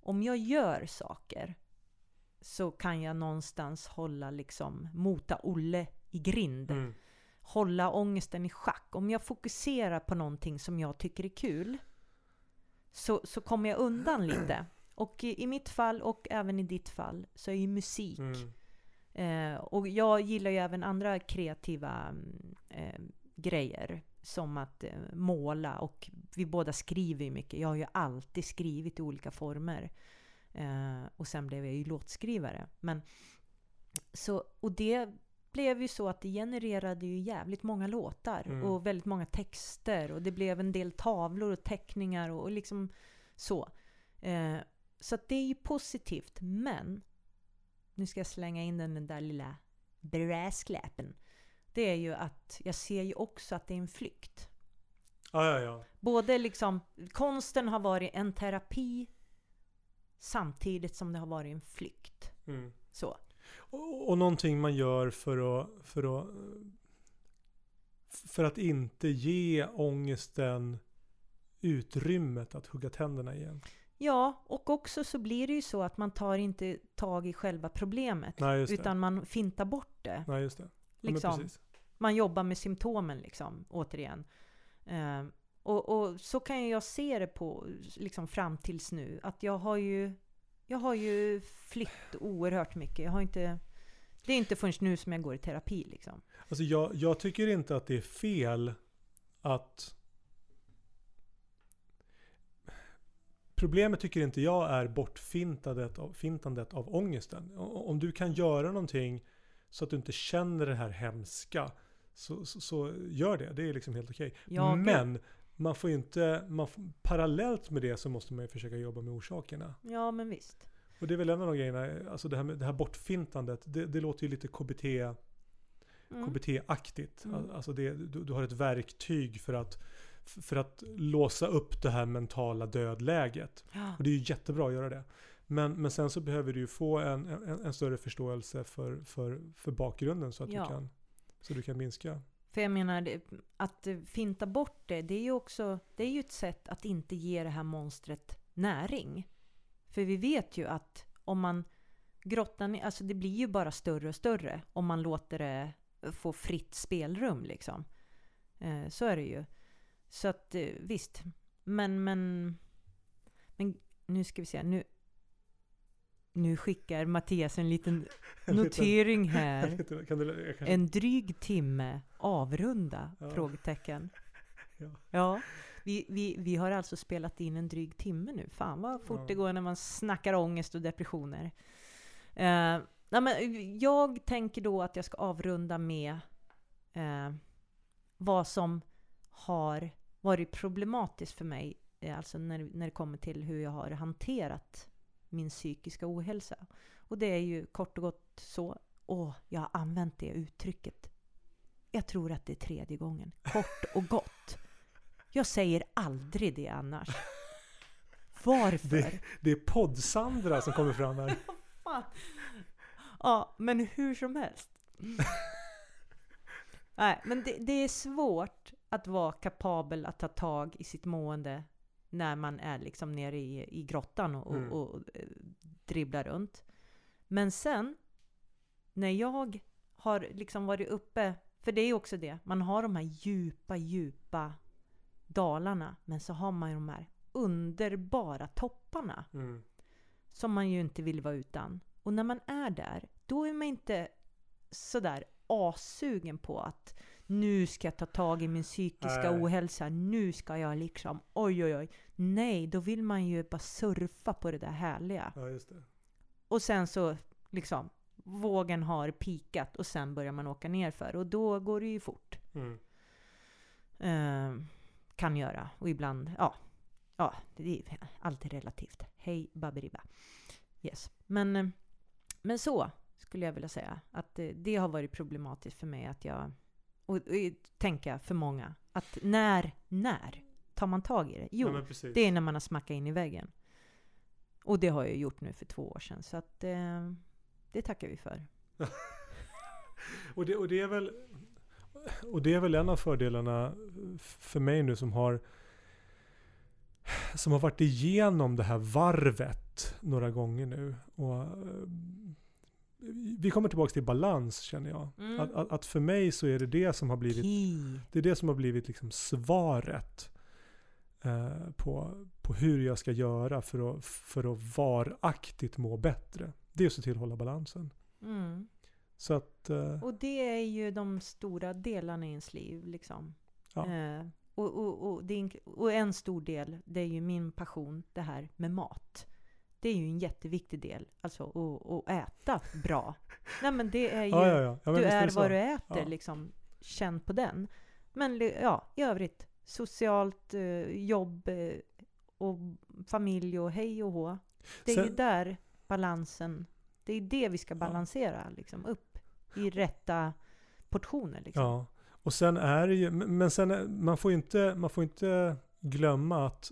om jag gör saker så kan jag någonstans hålla liksom mota Olle i grind. Mm hålla ångesten i schack. Om jag fokuserar på någonting som jag tycker är kul så, så kommer jag undan lite. Och i, i mitt fall och även i ditt fall så är ju musik mm. eh, och jag gillar ju även andra kreativa eh, grejer som att eh, måla och vi båda skriver ju mycket. Jag har ju alltid skrivit i olika former. Eh, och sen blev jag ju låtskrivare. Men, så, och det blev ju så att det genererade ju jävligt många låtar mm. och väldigt många texter och det blev en del tavlor och teckningar och, och liksom så. Eh, så det är ju positivt, men nu ska jag slänga in den där lilla brasklappen. Det är ju att jag ser ju också att det är en flykt. Ja, ja, ja. Både liksom, konsten har varit en terapi samtidigt som det har varit en flykt. Mm. Så. Och, och någonting man gör för att, för att för att inte ge ångesten utrymmet att hugga tänderna igen. Ja, och också så blir det ju så att man tar inte tag i själva problemet. Nej, utan man fintar bort det. Nej, just det. Ja, Liksom. Man jobbar med symptomen liksom, återigen. Eh, och, och så kan jag se det på, liksom fram tills nu, att jag har ju, jag har ju flytt oerhört mycket. Jag har inte, det är inte förrän nu som jag går i terapi liksom. Alltså jag, jag tycker inte att det är fel att... Problemet tycker inte jag är bortfintandet av, fintandet av ångesten. Om du kan göra någonting så att du inte känner det här hemska så, så, så gör det. Det är liksom helt okej. Gud. Men man får inte, man får, parallellt med det så måste man ju försöka jobba med orsakerna. Ja, men visst. Och det är väl en av de grejerna, alltså det här, med, det här bortfintandet, det, det låter ju lite KBT Mm. KBT-aktigt. Mm. Alltså det, du, du har ett verktyg för att, för att låsa upp det här mentala dödläget. Ja. Och det är ju jättebra att göra det. Men, men sen så behöver du ju få en, en, en större förståelse för, för, för bakgrunden så att, Ja. du kan, så du kan minska. För jag menar, att finta bort det, det är ju också det är ju ett sätt att inte ge det här monstret näring. För vi vet ju att om man grottar ner, alltså det blir ju bara större och större om man låter det få fritt spelrum liksom. Eh, så är det ju. Så att eh, visst. Men, men, men nu ska vi se. Nu, nu skickar Mattias en liten <laughs> En liten- notering här. En dryg timme avrunda? Ja. Frågetecken. <laughs> Ja. Ja, vi, vi, vi har alltså spelat in en dryg timme nu. Fan vad fort Ja. det går när man snackar ångest och depressioner. Eh, nej, men jag tänker då att jag ska avrunda med eh, vad som har varit problematiskt för mig. eh, Alltså när, när det kommer till hur jag har hanterat min psykiska ohälsa. Och det är ju kort och gott så. Åh, jag har använt det uttrycket. Jag tror att det är tredje gången. Kort och gott. Jag säger aldrig det annars. Varför? Det, det är podd-Sandra som kommer fram här. <laughs> Fan. Ja, men hur som helst. <laughs> Nej, men det, det är svårt att vara kapabel att ta tag i sitt mående när man är liksom nere i, i grottan och, Mm. och, och eh, dribblar runt. Men sen, när jag har liksom varit uppe, för det är ju också det, man har de här djupa, djupa dalarna, men så har man ju de här underbara topparna Mm. som man ju inte vill vara utan. Och när man är där, då är man inte sådär assugen på att nu ska jag ta tag i min psykiska Nej. ohälsa, nu ska jag liksom oj oj oj. Nej, då vill man ju bara surfa på det där härliga. Ja, just det. Och sen så liksom vågen har pikat och sen börjar man åka ner för och då går det ju fort. Mm. Eh, kan göra. Och ibland, ja. Ja, det är alltid relativt. Hej Baberiba. Yes. Men, eh, men så skulle jag vilja säga. Att eh, det har varit problematiskt för mig att jag, och, och tänker jag för många, att när, när tar man tag i det? Jo, Ja, det är när man har smackat in i väggen. Och det har jag gjort nu för två år sedan. Så att eh, det tackar vi för. <laughs> Och det, och det är väl och det är väl en av fördelarna för mig nu som har som har varit igenom det här varvet några gånger nu. Och, eh, vi kommer tillbaka till balans känner jag. Mm. Att, att, att för mig så är det det som har blivit Key. det är det som har blivit liksom svaret eh, på, på hur jag ska göra för att, för att varaktigt må bättre. Det är att se till att hålla balansen. Mm. Så att, eh, Och det är ju de stora delarna i ens liv. Liksom. Ja. Eh, och, och, och, är, och en stor del, det är ju min passion, det här med mat. Det är ju en jätteviktig del, alltså att, äta bra. Nej men det är <laughs> ju, ja, ja, ja. du är vad du äter, liksom. Känn på den. Men ja, i övrigt, socialt, eh, jobb eh, och familj och hej och hå. Det är ju Sen- där balansen, det är det vi ska balansera liksom, upp i rätta portioner. Liksom. Ja, och sen är det ju, men sen är, man får ju inte, man får inte glömma att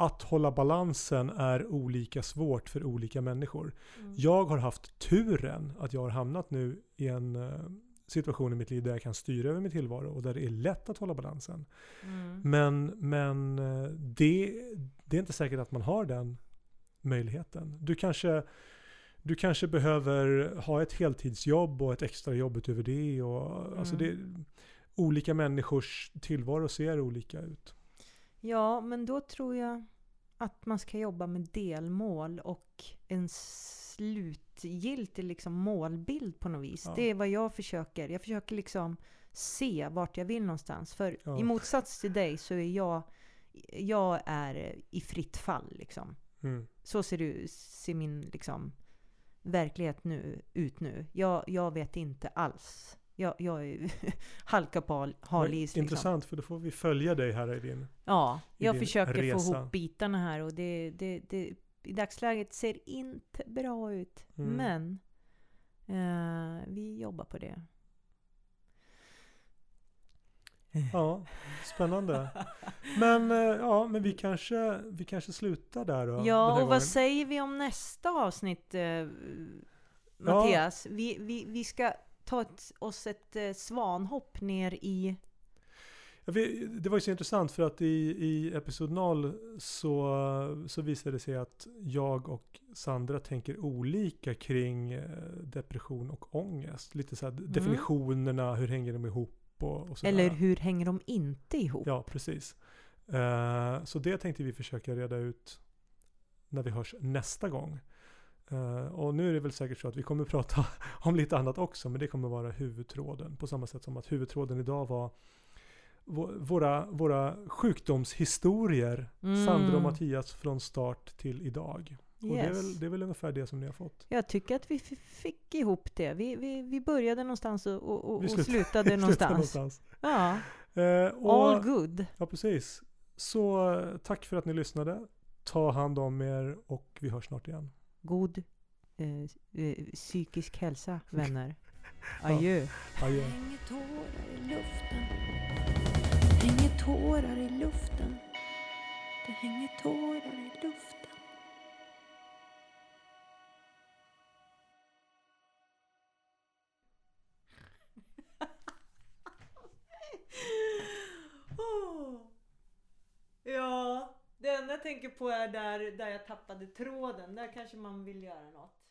att hålla balansen är olika svårt för olika människor. Mm. Jag har haft turen att jag har hamnat nu i en eh, situation i mitt liv där jag kan styra över min tillvaro och där det är lätt att hålla balansen. Mm. Men, men eh, det, det är inte säkert att man har den möjligheten. Du kanske, du kanske behöver ha ett heltidsjobb och ett extra jobb utöver det. Och, alltså det olika människors tillvaro ser olika ut. Ja, men då tror jag att man ska jobba med delmål och en slutgiltig liksom målbild på något vis. Ja. Det är vad jag försöker. Jag försöker liksom se vart jag vill någonstans. För Ja. i motsats till dig så är jag, jag är i fritt fall liksom. Mm. Så ser, du, ser min liksom, verklighet nu, ut nu. Jag, jag vet inte alls. Jag, jag <laughs> halkar på hal- is. Liksom. Intressant för då får vi följa dig här i din... Ja, jag din försöker få resa. ihop bitarna här och det, det, det i dagsläget ser inte bra ut. Mm. Men eh, vi jobbar på det. Ja, spännande. Men, eh, ja, men vi, kanske, vi kanske slutar där då. Ja, och gången. vad säger vi om nästa avsnitt, eh, Mattias? Vi, vi, vi ska ta ett, oss ett eh, svanhopp ner i... Vi, det var ju så intressant för att i, i episod 0 så, så visade det sig att jag och Sandra tänker olika kring eh, depression och ångest. Lite så här definitionerna, hur hänger de ihop och, och. Eller hur hänger de inte ihop? Ja, precis. Eh, så det tänkte vi försöka reda ut när vi hörs nästa gång. Eh, och nu är det väl säkert så att vi kommer <laughs> prata om lite annat också, men det kommer vara huvudtråden. På samma sätt som att huvudtråden idag var vå- våra, våra sjukdomshistorier, Mm. Sandra och Mattias från start till idag. Och det, är Yes. väl, det är väl ungefär det som ni har fått. Jag tycker att vi fick ihop det. Vi, vi, vi började någonstans och, och, och slutade <laughs> Sluta någonstans. någonstans. Ja, Eh, och, all good. Ja, precis. Så eh, tack för att ni lyssnade. Ta hand om er och vi hörs snart igen. God eh, eh, psykisk hälsa, <laughs> vänner. Adjö. Adjö. Det hänger tårar i luften. Det hänger tårar i luften. Det hänger tårar i luften. <laughs> Ja, det enda jag tänker på är där, där jag tappade tråden. Där kanske man vill göra något.